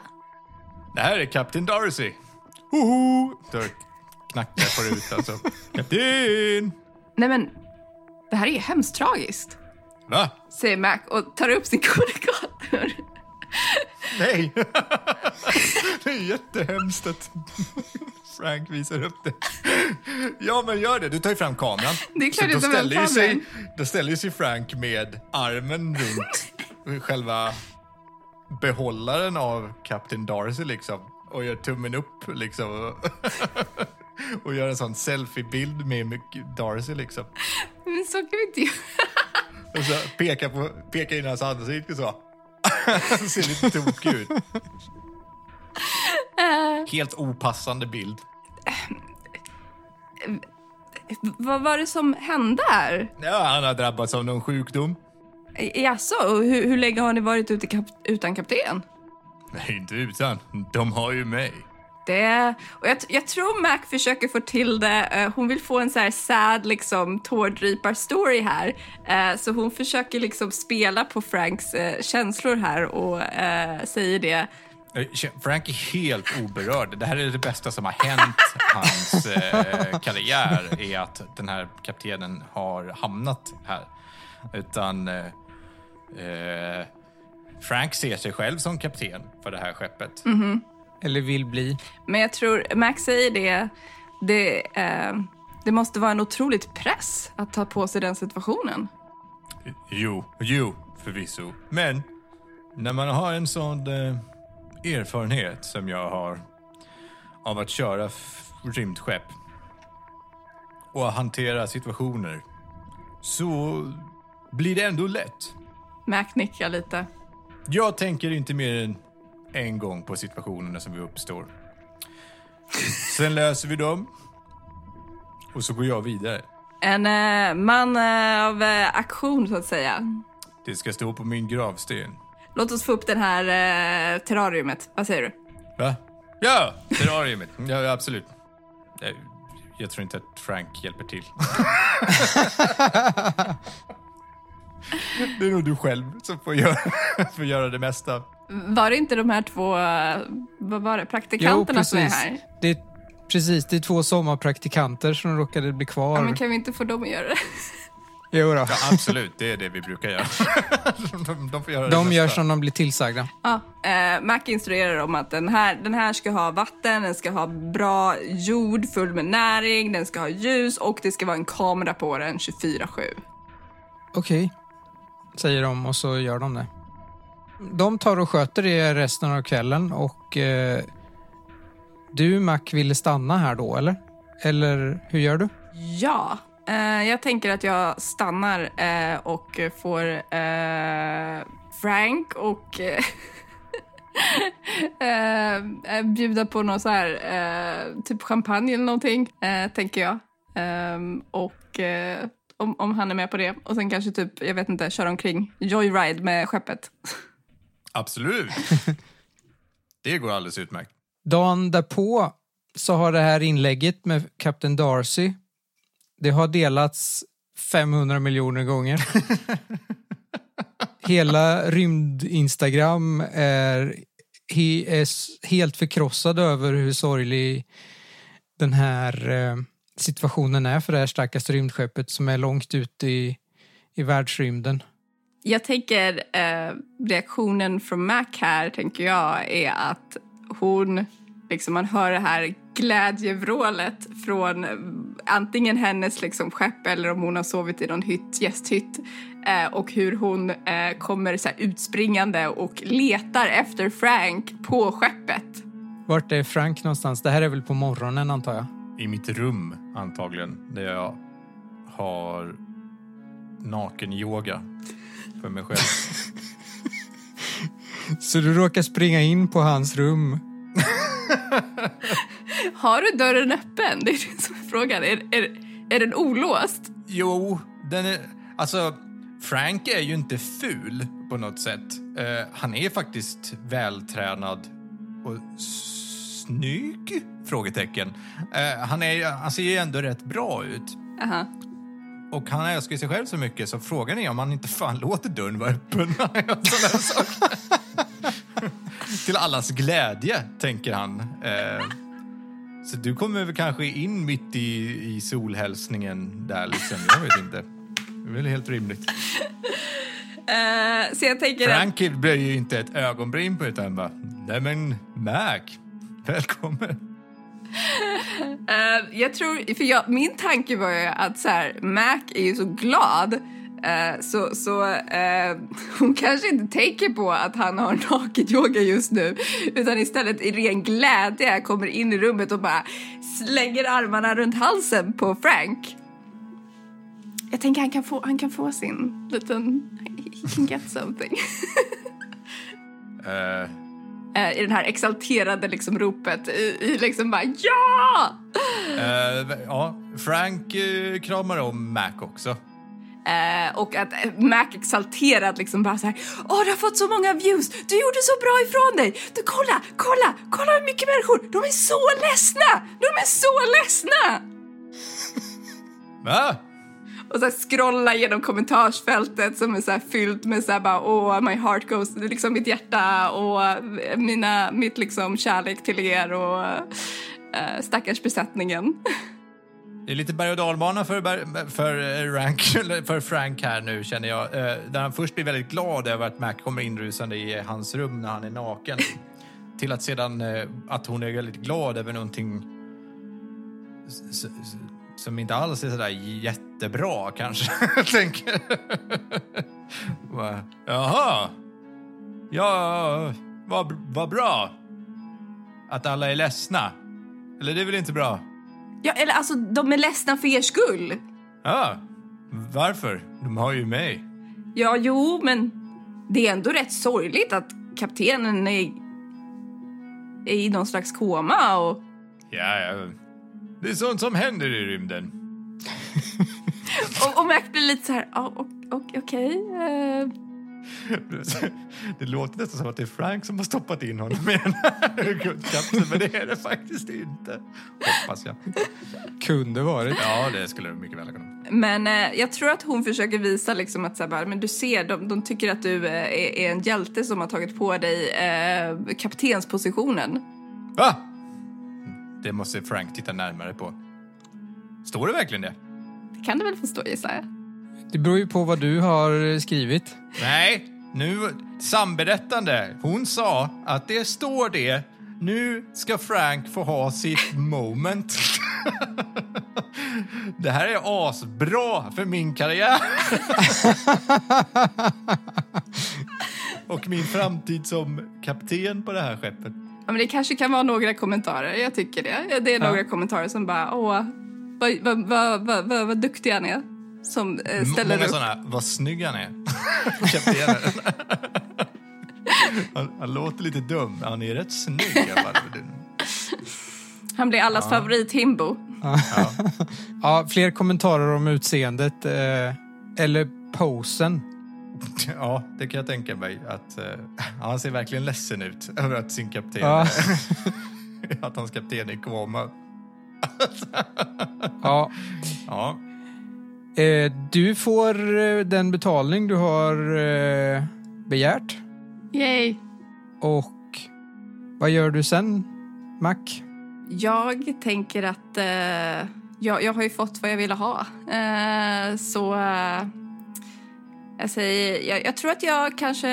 Det här är Kapten Darcy. Hoho! Då knackar på rutan så. Kapten! Nej men, det här är ju hemskt tragiskt. Va? Säger Mac och tar upp sin kommunikator. Nej! det är jättehemskt att Frank visar upp det. Ja, men gör det. Du tar ju fram kameran. Det är klart Så då ställer, ju sig, då ställer sig Frank med armen runt själva behållaren av Captain Darcy liksom. Och gör tummen upp liksom. Och gör en sån selfiebild med Darcy liksom. Men så kan vi inte göra. Och så pekar, på, pekar in hans ansikte så. Ser lite tokig ut. Helt opassande bild. Vad var det som hände här? Ja, han har drabbats av någon sjukdom. Jaså, hur, hur länge har ni varit ute kap utan kapten? Nej, inte utan. De har ju mig. Det, och jag, jag tror Mac försöker få till det. Eh, hon vill få en så här sad, liksom, tårdrypar-story här. Eh, så hon försöker liksom spela på Franks eh, känslor här och säger det. Frank är helt oberörd. Det här är det bästa som har hänt hans eh, karriär, är att den här kaptenen har hamnat här. Utan eh, Frank ser sig själv som kapten för det här skeppet. Eller vill bli. Men jag tror, Max säger det, det, eh, det måste vara en otroligt press att ta på sig den situationen. Jo, jo, förvisso. Men när man har en sån eh, erfarenhet som jag har av att köra rymdskepp och hantera situationer så blir det ändå lätt. Mac nickar lite. Jag tänker inte mer än en gång på situationerna som uppstår. Sen löser vi dem och så går jag vidare. En eh, man eh, av eh, aktion, så att säga. Det ska stå på min gravsten. Låt oss få upp det här eh, terrariumet. Vad säger du? Va? Ja, terrariumet. Ja, absolut. Jag, jag tror inte att Frank hjälper till. det är nog du själv som får göra, får göra det mesta. Var det inte de här två eh, vad var det, praktikanterna som är här? Det är, precis, det är två sommarpraktikanter som råkade bli kvar. Ja, men kan vi inte få dem att göra det? Jo då. Ja, absolut. Det är det vi brukar göra. de, de får göra det De gör som de blir tillsagda. Ja, eh, Mac instruerar om att den här, den här ska ha vatten, den ska ha bra jord full med näring, den ska ha ljus och det ska vara en kamera på den 24-7. Okej, säger de och så gör de det. De tar och sköter det resten av kvällen och eh, du Mac vill stanna här då eller? Eller hur gör du? Ja, eh, jag tänker att jag stannar eh, och får eh, Frank och eh, eh, eh bjuda på någon så här, eh, typ champagne eller någonting, eh, tänker jag. Ehm, och eh, om, om han är med på det. Och sen kanske typ, jag vet inte, köra omkring joyride med skeppet. Absolut. Det går alldeles utmärkt. Dagen därpå så har det här inlägget med Captain Darcy det har delats 500 miljoner gånger. Hela rymd-Instagram är, he, är helt förkrossad över hur sorglig den här eh, situationen är för det här stackars rymdskeppet som är långt ute i, i världsrymden. Jag tänker eh, reaktionen från Mac här tänker jag är att hon, liksom man hör det här glädjevrålet från eh, antingen hennes liksom skepp eller om hon har sovit i någon hytt, gästhytt eh, och hur hon eh, kommer så här utspringande och letar efter Frank på skeppet. Vart är Frank någonstans? Det här är väl på morgonen antar jag? I mitt rum, antagligen, där jag har naken-yoga för mig själv. Så du råkar springa in på hans rum Har du dörren öppen? Det är det som är frågan. Är, är, är den olåst? Jo, den är... Alltså, Frank är ju inte ful på något sätt. Eh, han är faktiskt vältränad och snygg? Frågetecken. Eh, han, är, han ser ju ändå rätt bra ut. Aha. Och han älskar sig själv så mycket så frågan är om han inte fan låter dörren vara öppen. Till allas glädje, tänker han. Eh, så du kommer väl kanske in mitt i, i solhälsningen där liksom. Jag vet inte. Det är väl helt rimligt. Eh, så jag tänker att... Frank blir ju inte ett ögonbryn på utan bara, nej men Mac, välkommen uh, jag tror, för jag, min tanke var ju att så här, Mac är ju så glad eh, så, så eh, hon kanske inte tänker på att han har nakenyoga just nu utan istället i ren glädje kommer in i rummet och bara slänger armarna runt halsen på Frank. Jag tänker han kan få, han kan få sin liten... He can get something. uh. I det här exalterade liksom ropet i, i liksom bara ja! eh, ja, Frank eh, kramar om Mac också. Eh, och att eh, Mac exalterad liksom bara så här, åh du har fått så många views, du gjorde så bra ifrån dig, du kolla, kolla, kolla hur mycket människor, de är så ledsna, de är så ledsna! Va? Och så här scrolla genom kommentarsfältet som är så här fyllt med så här bara åh my heart goes, liksom mitt hjärta och eh, mina, mitt liksom kärlek till er och äh, stackars besättningen. Det är lite berg och dalbana för, för, eh, Rank, för Frank här nu känner jag. Där han först blir väldigt glad över att Mac kommer inrusande i hans rum när han är naken. Till att sedan att hon är väldigt glad över någonting som inte alls är sådär jättebra kanske. Tänker. Jaha. Ja, vad vad bra. Att alla är ledsna. Eller det är väl inte bra? Ja, eller alltså de är ledsna för er skull. Ja, varför? De har ju mig. Ja, jo, men det är ändå rätt sorgligt att kaptenen är, är i någon slags koma och... Ja, ja. Det är sånt som händer i rymden. Och, och Mac blir lite så här, ja, och- och- okej. eh, Det låter nästan som att det är Frank som har stoppat in honom i den här guldkapseln, men det är det faktiskt inte. Hoppas jag. Kunde varit. Ja, det skulle det mycket väl kunna. Men eh, jag tror att hon försöker visa liksom att så här, bara, men du ser, de, de tycker att du eh, är, är en hjälte som har tagit på dig eh, kaptenspositionen. Va? Det måste Frank titta närmare på. Står det verkligen det? Det kan du väl förstå gissar jag. Det beror ju på vad du har skrivit. Nej, nu samberättande. Hon sa att det står det. Nu ska Frank få ha sitt moment. Det här är asbra för min karriär. Och min framtid som kapten på det här skeppet. Ja, men det kanske kan vara några kommentarer, jag tycker det. Det är några kommentarer som bara, åh, vad, vad, vad, vad, vad, vad duktig han är. Som eh, ställer Många upp. sådana, vad snygg han är. Han, han låter lite dum, men han är rätt snygg. Han blir allas favorit himbo. Ja, fler kommentarer om utseendet. Eh, eller posen. Ja, det kan jag tänka mig. Att, eh, han ser verkligen ledsen ut över att sin kapten, Ja. att hans kapten är i koma. Ja. Ja, Eh, du får eh, den betalning du har eh, begärt. Yay. Och vad gör du sen, Mac? Jag tänker att eh, jag, jag har ju fått vad jag ville ha. Eh, så jag säger, jag, jag tror att jag kanske...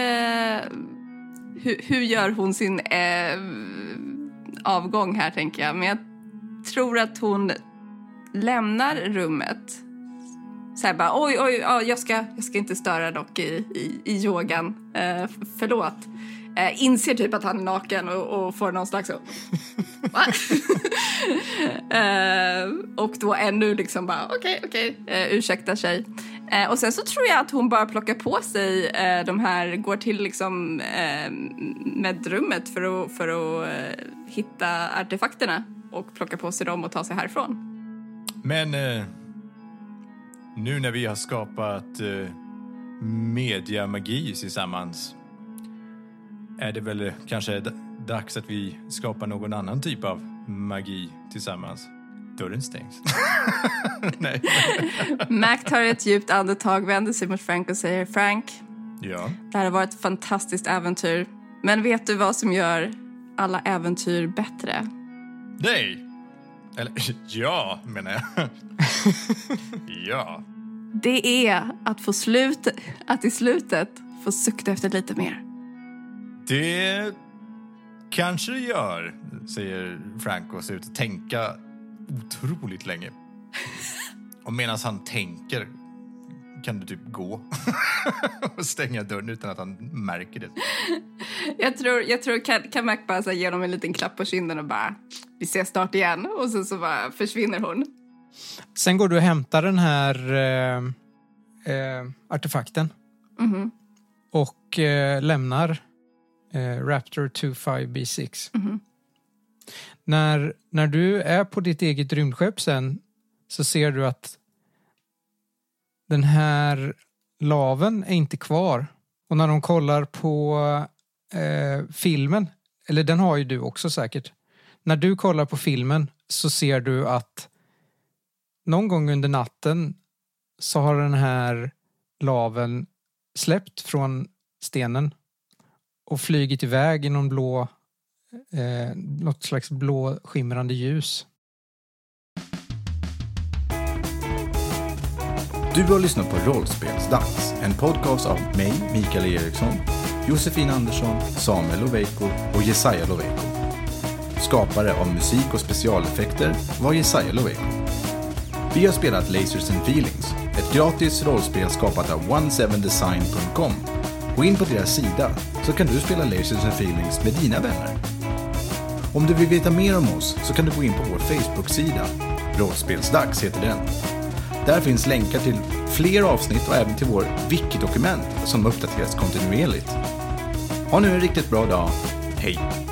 Hur, hur gör hon sin eh, avgång här tänker jag. Men jag tror att hon lämnar rummet. Så här bara, oj, oj, ja, jag, ska, jag ska inte störa dock i, i, i yogan. Eh, förlåt. Eh, inser typ att han är naken och, och får någon slags... Eh, och då ännu liksom bara, okej, okej, eh, ursäktar sig. Eh, och sen så tror jag att hon bara plockar på sig eh, de här, går till liksom eh, medrummet för att, för att eh, hitta artefakterna och plocka på sig dem och ta sig härifrån. men eh, nu när vi har skapat eh, mediamagi tillsammans är det väl eh, kanske dags att vi skapar någon annan typ av magi tillsammans. Dörren stängs. Nej. Mac tar ett djupt andetag, vänder sig mot Frank och säger Frank, Ja. det här har varit ett fantastiskt äventyr. Men vet du vad som gör alla äventyr bättre? Nej! Eller ja, menar jag. ja. Det är att få slut, att i slutet få sukta efter lite mer. Det Kanske det gör, säger Frank och ser ut att tänka otroligt länge. Och medan han tänker kan du typ gå och stänga dörren utan att han märker det. Jag tror, jag tror kan, kan Mac bara ge honom en liten klapp på kinden och bara vi ses snart igen och sen så bara försvinner hon. Sen går du och hämtar den här eh, eh, artefakten Mhm. och eh, lämnar eh, Raptor 25B6. Mhm. När, när du är på ditt eget rymdskepp sen så ser du att den här laven är inte kvar. Och när de kollar på eh, filmen, eller den har ju du också säkert. När du kollar på filmen så ser du att någon gång under natten så har den här laven släppt från stenen och flygit iväg i någon blå, eh, något slags blå skimrande ljus. Du har lyssnat på Rollspelsdags, en podcast av mig, Mikael Eriksson, Josefin Andersson, Samuel Loveiko och Jesaja Loveiko. Skapare av musik och specialeffekter var Jesaja Loveiko. Vi har spelat Lasers and Feelings, ett gratis rollspel skapat av 17design.com. Gå in på deras sida så kan du spela Lasers and Feelings med dina vänner. Om du vill veta mer om oss så kan du gå in på vår Facebook-sida. Rollspelsdags heter den. Där finns länkar till fler avsnitt och även till vår wiki-dokument som uppdateras kontinuerligt. Ha nu en riktigt bra dag. Hej!